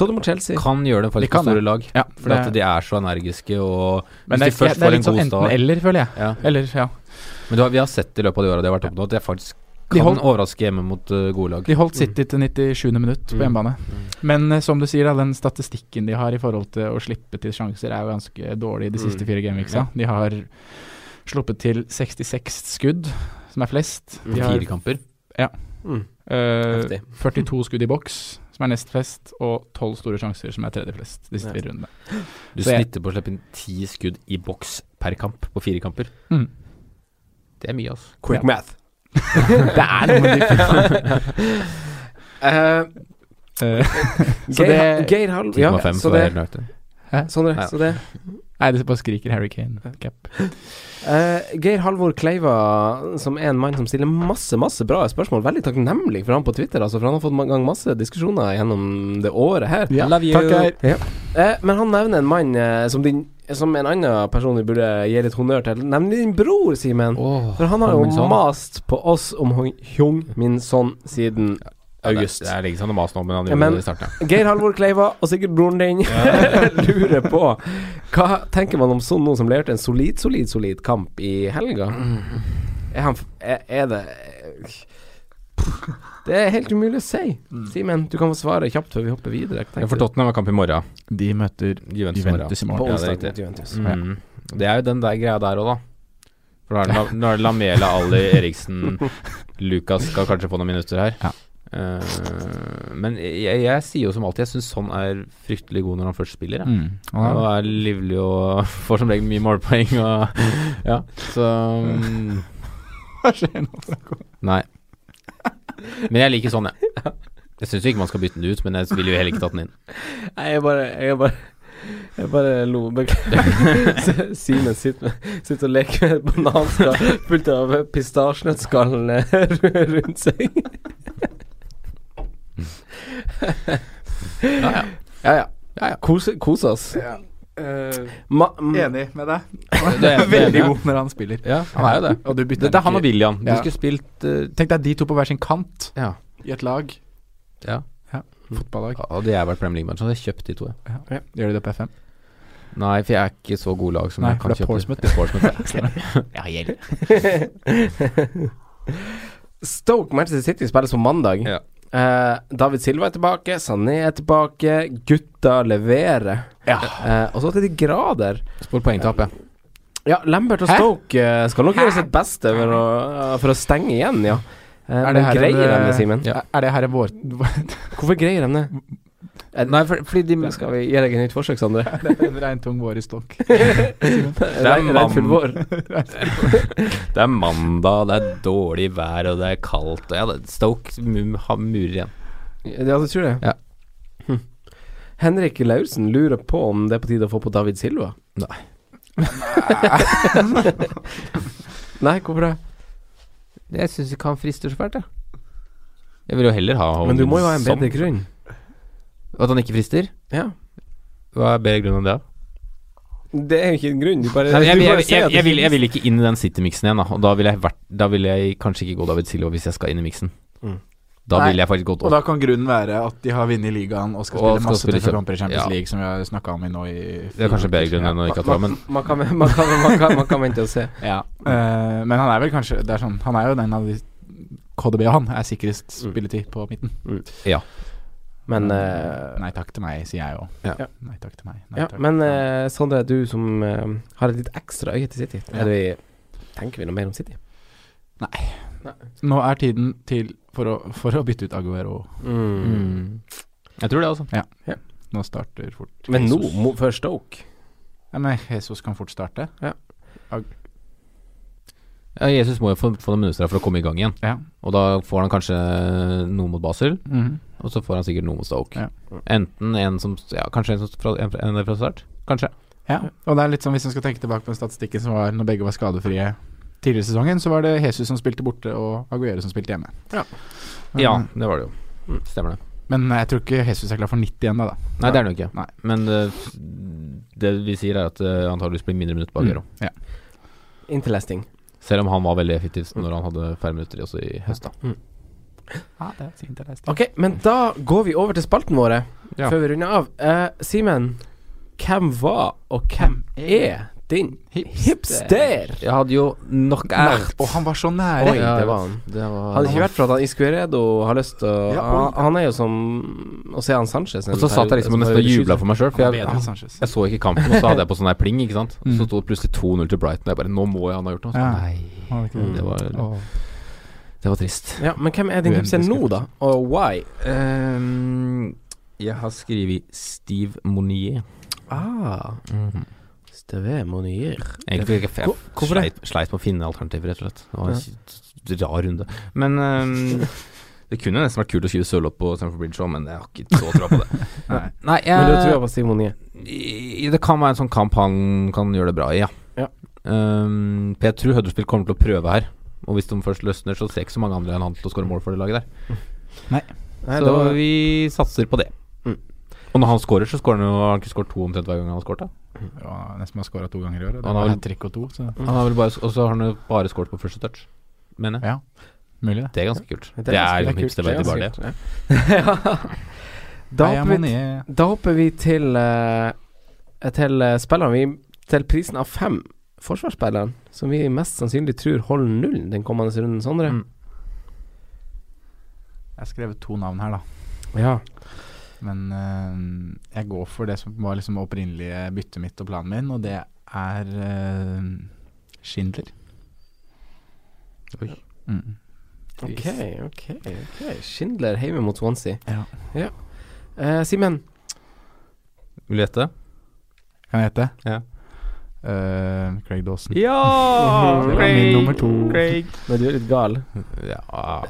kan gjøre det De faktisk kan på store lag. Ja, For at de er så energiske og men Hvis det, de er- det er litt sånn enten-eller, føler jeg. ja. Eller, ja. Men du har, vi har sett i løpet av de åra de har vært oppe nå, at de faktisk De kan holdt, overraske hjemme mot uh, gode lag. De holdt City til 97. minutt på Mm. hjemmebane. Men uh, som du sier, da, den statistikken de har i forhold til å slippe til sjanser, er jo ganske dårlig de siste Mm. fire gameweeksa. De har sluppet til 66 skudd, som er flest. De har Fire kamper. Mm. Uh, Heftig. 42 skudd i boks, som er nest flest, og 12 store sjanser, som er tredje flest, de siste fire rundene. Du Så jeg- snitter på å slippe inn ti skudd i boks per kamp på fire kamper. Mm. Det er mye, altså. Quick Ja. math. det er noe med de Eh, Eh, Så Geir, det- Geir Halv Ja, 10,5 så det, helt. Sondre, Ja. så det Nei, det bare skriker Harry Kane-cap. Uh, Geir Halvor Kleiva, som er en mann som stiller masse masse bra spørsmål. Veldig takknemlig for han på Twitter, altså, for han har fått gang masse diskusjoner gjennom det året her. Ja, Love you. takk, Geir. Ja. Uh, men han nevner en mann uh, som, din, som en annen person vi burde gi litt honnør til. Nemlig din bror, Simen. Oh, For han har jo mast på oss om Hyung Min Son siden august. Det er lenge siden han har mast nå, men han gjorde men- det i starten. ja. Geir Halvor Kleiva, og sikkert broren din, lurer på Hva tenker man om Son nå som leverte en solid, solid, solid kamp i helga? Er, han, er, er det Det er helt umulig å si. Simen, du kan få svare kjapt før vi hopper videre. Hva Ja, tenker for du? Tottenham har kamp i morgen. De møter Juventus, i morgen. Juventus i På morgen. Ja, det er onsdag riktig. mot Juventus. Mm. Det er jo den der greia der òg, da. For nå er det, La- nå er det Lamela, Ali, Eriksen Lucas skal kanskje få noen minutter her. Ja. Eh, men jeg, jeg sier jo som alltid, jeg syns sånn er fryktelig god når han først spiller. Jeg. Mm. Han Og har- er livlig og får som regel mye målpoeng og Ja, så mm, Hva skjer nå? Nei. Men jeg liker sånn, jeg. Jeg syns ikke man skal bytte den ut, men jeg ville jo heller ikke tatt den inn. Nei, jeg bare Jeg bare jeg bare lo. Beklager. Simen sitter, sitter og leker med et bananskall fullt av pistasjenøttskall rundt seg. Ja, ja. Ja, ja. ja, ja. Kose, kose oss. Ma, Enig med deg. Det er- Veldig det god når han spiller. ja, han er jo det. Og du bytter Det, det er han og William. De Ja. skulle spilt uh, Tenk deg de to på hver sin kant Ja. i et lag. ja. Fotballag. Hadde jeg vært Premier League-match, hadde jeg kjøpt de to. Ja. Gjør de det på FM? Nei, for jeg er ikke så god lag som Nei, jeg kan kjøpe. Portsmouth. Det er Portsmouth, ja. ja, gjeld. Stoke Manchester City spilles på mandag. Ja. Eh, David Silva er tilbake, Sané er tilbake, gutta leverer. Eh, og så til de grader. Spor poengtap, ja. Ja, Lambert og Hæ? Stoke eh, skal nok gjøre sitt beste for å, for å stenge igjen, ja. Er det her en, greier de det, Simen? Ja. Er det her vår... Hvorfor greier de det? Eh, Nei, for, fordi de Skal vi gi deg et nytt forsøk, Sondre? det er en regntung vår i stokk. Regn- Regnfull vår. Det er mandag, det er dårlig vær, og det er kaldt. og Ja, det, Stoke har murer igjen. Ja, det tror jeg. Ja. Hm. Henrik Laursen lurer på om det er på tide å få på David Silva. Nei. Nei, hvorfor det? Jeg syns ikke han frister så fælt, jeg. Jeg vil jo heller ha Men du må jo ha en sånn. bedre grunn. At han ikke frister? Ja. Hva er bedre grunn enn det? Det er jo ikke en grunn. Du bare, Nei, jeg, du jeg, bare jeg, jeg, vil, vil ikke inn i den City-miksen igjen, da. Og da vil, jeg vært, da vil jeg kanskje ikke gå David Silva hvis jeg skal inn i miksen. Mm. Da Nei, vil jeg faktisk gått Og da kan grunnen være at de har vunnet ligaen og skal Og spille skal masse tøffe kamper i Champions ja. League, som vi har snakka om i nå i Det er kanskje bedre grunn enn å ikke ha men man, kan, man, kan, man, kan, man kan vente og se. Ja. Uh, men han er vel kanskje Det er sånn Han er jo den av de KDB og han er sikrest Mm. spilletid på midten. ja. Men Mm, eh, Nei takk til meg, sier jeg jo. Ja. Nei takk til meg. Nei, Ja, takk. men uh, Sondre, du som uh, har et litt ekstra øye til City, er det vi, tenker vi noe mer om City? Nei Nå er tiden til for å, for å bytte ut Aguero. Mm. Jeg tror det, altså. Ja. Nå starter fort Men nå, Jesus. før Stoke Ja, nei, Jesus kan fort starte. Ja, Jesus må jo få, få noen minutter for å komme i gang igjen. Ja. Og da får han kanskje noe mot Basel, Mhm. og så får han sikkert noe mot Stoke. Ja. Enten en som Ja, kanskje en, som fra, en, en fra start. Kanskje. Ja, og det er litt sånn hvis man skal tenke tilbake på den statistikken som var når begge var skadefrie tidligere i sesongen, så var det Jesus som spilte borte og Aguero som spilte hjemme. Ja. Men, Ja, det var det jo. Stemmer det. men jeg tror ikke Jesus er klar for 90 ennå, da. Nei, det er det jo ikke. Nei. Men det, det vi sier, er at det antakeligvis blir mindre minutter på Aguero. Mm. Ja. Interesting. Selv om han var veldig effektiv når han hadde færre minutter også i høst, da. ja, det er interessant. Ok, men da går vi over til spalten våre Ja. før vi runder av. Uh, Simen, hvem var og hvem er din hipster? Jeg hadde jo nok ært. Og han var så nære! Oi, det var han. Det var, Hadde ikke vært for at han Iscueredo har lyst til å Ja, han, han er jo som å se han Sanchez Og så satt jeg liksom og nesten jubla for meg sjøl, for Han jeg, bedre jeg så ikke kampen, og så hadde jeg på sånn der pling, ikke sant. Og så Mm. sto det plutselig 2-0 til Brighton, og jeg bare Nå må jeg han ha gjort noe. Så, Nei. Han Mm. Det var, det var trist. Ja, men hvem er din hipster nå, da? Og why? Um, jeg har skrevet Steve Monier. Ah, Steve Monier. Egentlig jeg, jeg, Hvor- hvorfor det? sleit, sleit med å finne alternativer, rett og slett. Det var en ja. rar runde. Men um, det kunne nesten vært kult å skrive sørlåt på Stamford Bridge òg, men jeg har ikke så tro på det. Nei. Nei, Men du tror jeg på Steve Monier? Det kan være en sånn kamp han kan gjøre det bra i, ja. Ja. Um, for jeg tror Huddersfield kommer til å prøve her. Og hvis de først løsner, så ser ikke så mange andre enn han til å skåre mål for det laget der. Nei, så var, vi satser på det. Og når han scorer, så scorer han jo Har han ikke skåret to omtrent hver gang han har skåret? Ja, nesten har skåra to ganger i år. Det Han har vel- trikk og to, så Han har vel bare, og så har han jo bare skåret på første touch, mener jeg. ja. Mulig, det. Det er ganske kult. Det Det er er, det er kult. bare det. Det er ganske kult, da, hopper vi, da hopper vi til uh, Til uh, spillerne. Vi til prisen av fem forsvarsspillerne, som vi mest sannsynlig tror holder null den kommende runden, Sondre. Mm. Jeg har skrevet to navn her, da. Ja. Men eh, jeg går for det som var liksom opprinnelige byttet mitt og planen min, og det er eh, Schindler. Oi. Mm. Ok, ok. ok Schindler hjemme mot Swansea. Ja. Eh, Simen. Vil du gjette? Kan jeg gjette? Ja. Eh, Craig Dawson. Ja! Det var min nummer to. Craig. Men du er litt gal. Ja,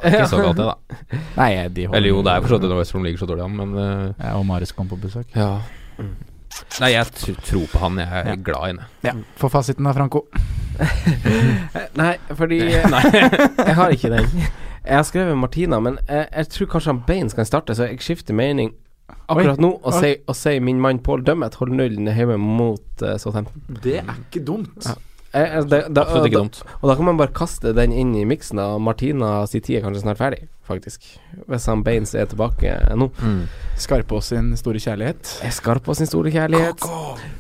ikke så galt det, da. Nei, de Eller jo, det er for så vidt West Brom ligger så dårlig an, men uh, Ja, og Marius kom på besøk. Ja. Nei, jeg tror på han. Jeg er Ja. glad i henne. Ja, Få fasiten da, Franco. Nei, fordi Nei. Jeg har ikke den. Jeg har skrevet Martina, men jeg, jeg tror kanskje han Baines kan starte, så jeg skifter mening akkurat nå og og si min mann Paul Dømmet holder nullen hjemme mot uh, Southampton. Det er ikke dumt. Ja. Jeg, det, da, da, Absolutt ikke dumt. og da kan man bare kaste den inn i miksen. da. Martina si tid er kanskje snart ferdig, faktisk. Hvis han Baines er tilbake nå. Mm. Skarpås sin store kjærlighet. Er skarp sin store kjærlighet.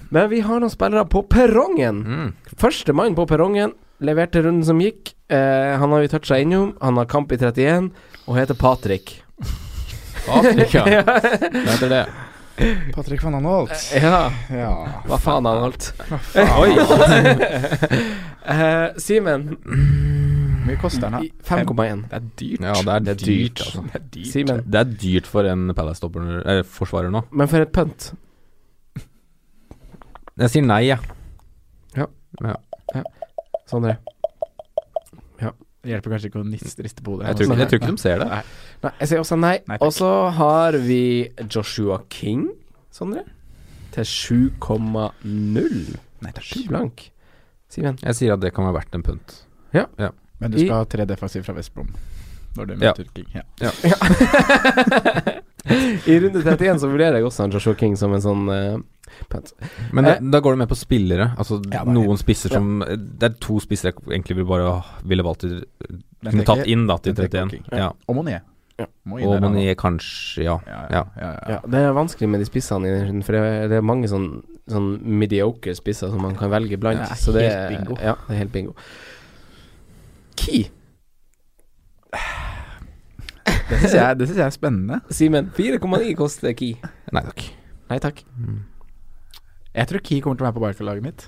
Men vi har noen spillere på perrongen. Mm. Første mann på perrongen leverte runden som gikk. Eh, han har vi toucha innom. Han har kamp i 31 og heter Patrick. Afrika. Hva heter det? Patrick van Anholt. Ja, Ja. hva faen han holdt. Oi! uh, Simen, Hvor mye koster den? her? 5,1. Det er dyrt. Ja, det er, Det er dyrt. dyrt, altså. Det er dyrt. Simen, Det er dyrt for en Palace-stopper eh, forsvarer nå. men for et pønt. Jeg sier nei, jeg. Sondre. Det hjelper kanskje ikke å riste på hodet. Jeg tror, ikke, jeg tror ikke de ser det. Nei. Nei, jeg sier også nei. Nei. Og så har vi Joshua King, Sondre, til 7,0. Nei takk. Sju blank. Simen. Jeg sier at det kan være verdt en punt. Men du I- skal ha tre defensiv fra Vestbrom når du Ja. King. Ja. Ja. I runde 31 så vurderer jeg også han Joshua King som en sånn uh. Men det, Eh. da går det med på spillere. Altså Ja, bare- noen spisser som Det er to spisser jeg egentlig vil bare ville valgt til Kunne tatt inn da til 31. King. Ja. Og Monier. Ja. Og Monier kanskje, ja. Ja, Ja. ja, ja, Ja, det er vanskelig med de spissene, i den runden, for det er, er mange sånn, sånn mediocre spisser som man kan velge blant. Det er så det helt bingo. Ja, det er helt bingo. Key. Det syns jeg, det synes jeg er spennende. Simen, 4,9 koster Key. Nei takk. Nei takk. Jeg tror Key kommer til å være på Barca-laget mitt.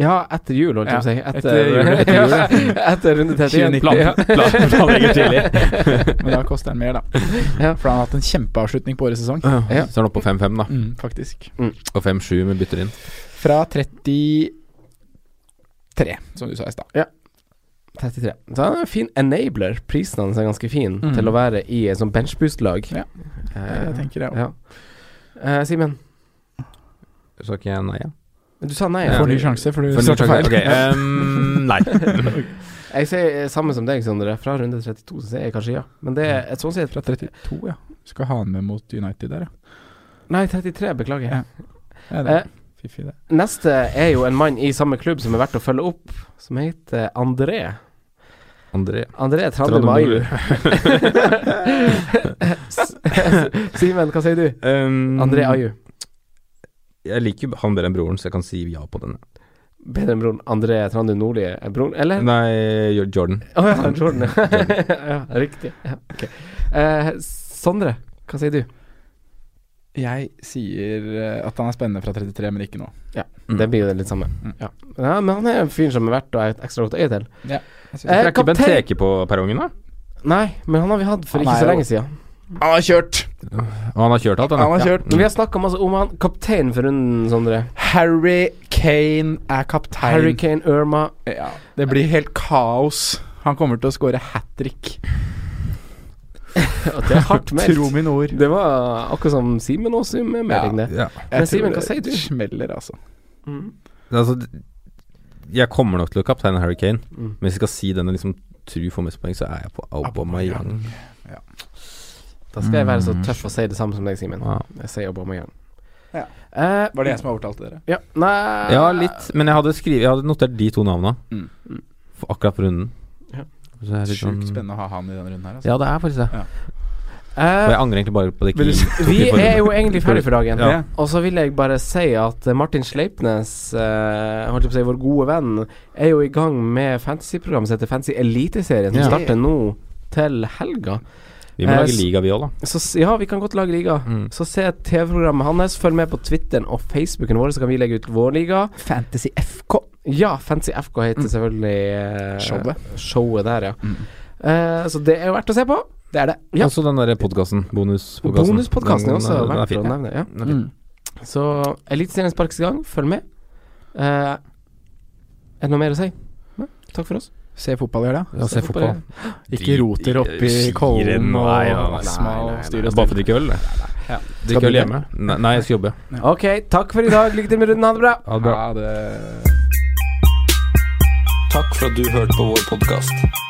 Ja, etter jul, holdt jeg på å si. Etter, etter jul, etter jul, ja. etter runde 31. 2019. Ja. Plan- Planlegger tidlig. Men da koster han mer, da. Ja. For han har hatt en kjempeavslutning på årets sesong. Ja. Så er han oppe på 5-5, da. Mm, faktisk. Og 5-7 med bytter inn. Fra 33, som du sa i stad. 33. Så han er en fin enabler. Prisen hans er ganske fin Mm. til å være i et sånt benchboost-lag. Ja. Eh, Jeg tenker det. ja. Uh, Simen, Sa ikke jeg nei, ja. du sa nei. Ja. Får ny sjanse, for du svarte feil. Okay. Um, nei. Jeg sier samme som deg, Sondre. Fra runde 32 så sier jeg kanskje ja. Men det er et sånt sett Fra 32, ja. Skal ha han med mot United der, ja. Nei, 33, beklager. Ja. ja det Uh, det. Neste er jo en mann i samme klubb som er verdt å følge opp, som heter André. André. André Trondheim Ayu. Simen, hva sier du? Um, André Ayu. Jeg liker han bedre enn broren, så jeg kan si ja på denne. Bedre enn broren André Trandum Nordli er broren, eller? Nei, Jordan. Å ja, Jordan. ja, riktig. Ja, okay. Eh, Sondre, hva sier du? Jeg sier eh, at han er spennende fra 33, men ikke nå. Mm. Det blir jo det litt samme. Mm. Ja. ja, Men han er en fyr som er verdt å ha et ekstra godt øye til. Jeg synes Eh, er ikke Bent Teke på perrongen, da? Nei, men han har vi hatt for Han ikke så jo- lenge siden. Han har kjørt! Og han har kjørt alt, han. Han har kjørt. Men vi har snakka masse om han. kapteinen for runden, Sondre. Harry Kane er kaptein. Kane Irma. Ja, det blir helt kaos. Han kommer til å skåre hat trick. Det er hardt meldt. Tro mine ord. Det var akkurat som Simen også med melding, det. Ja. Men Jeg Simen, hva sier du? det? Smeller, altså. Mm. Altså, jeg kommer nok til å kapteine Harry Kane, Mm. men hvis jeg skal si den jeg liksom tror får mest poeng, så er jeg på Aubameyang. Da skal jeg være så Mm. tøff og si det samme som deg, Simen. Ja. Jeg sier Aubameyang. Ja. Uh, Var det jeg som overtalte dere? ja. Nei Ja, litt, men jeg hadde, skrivet, jeg hadde notert de to navnene Mm. for akkurat på runden. Ja. Er Sjukt sånn- spennende å ha han i denne runden her. Altså. Ja, det er faktisk det. Ja. Eh, Og jeg angrer egentlig bare på det ikke vi er jo egentlig ferdig for dagen. Ja. Og så vil jeg bare si at eh, Martin Sleipnes, eh, holdt jeg på å si, vår gode venn, er jo i gang med fantasyprogrammet som heter Fantasy Eliteserien, som Ja. starter nå til helga. Vi må Eh, lage s- liga, vi òg, da. Så s- ja, vi kan godt lage liga. Mm. Så se TV-programmet hans. Følg med på Twitteren og Facebooken vår, så kan vi legge ut vår liga. Fantasy FK. Ja, Fancy FK heter Mm. selvfølgelig eh, Showet. Showet der, ja. Mm. Eh, så det er jo verdt å se på. Det er det. Ja. Også den der podkasten. Bonuspodkasten. Bonuspodkasten også Den- den er fin. nevne. Ja. Den er fin. Mm. Så Eliteserien sparkes i gang. Følg med. Eh, er det noe mer å si? Nei? Takk for oss. Se fotball, gjør det. Ja, se fotball. Ikke roter opp i Kollen og astma og styr og er bare for å drikke øl, det. Ja. Drikke øl hjemme? Nei, nei, jeg skal jobbe. Ok, takk for i dag. Lykke til med runden. Ha det bra. Ha det bra. Ha det Takk for at du hørte på vår podkast.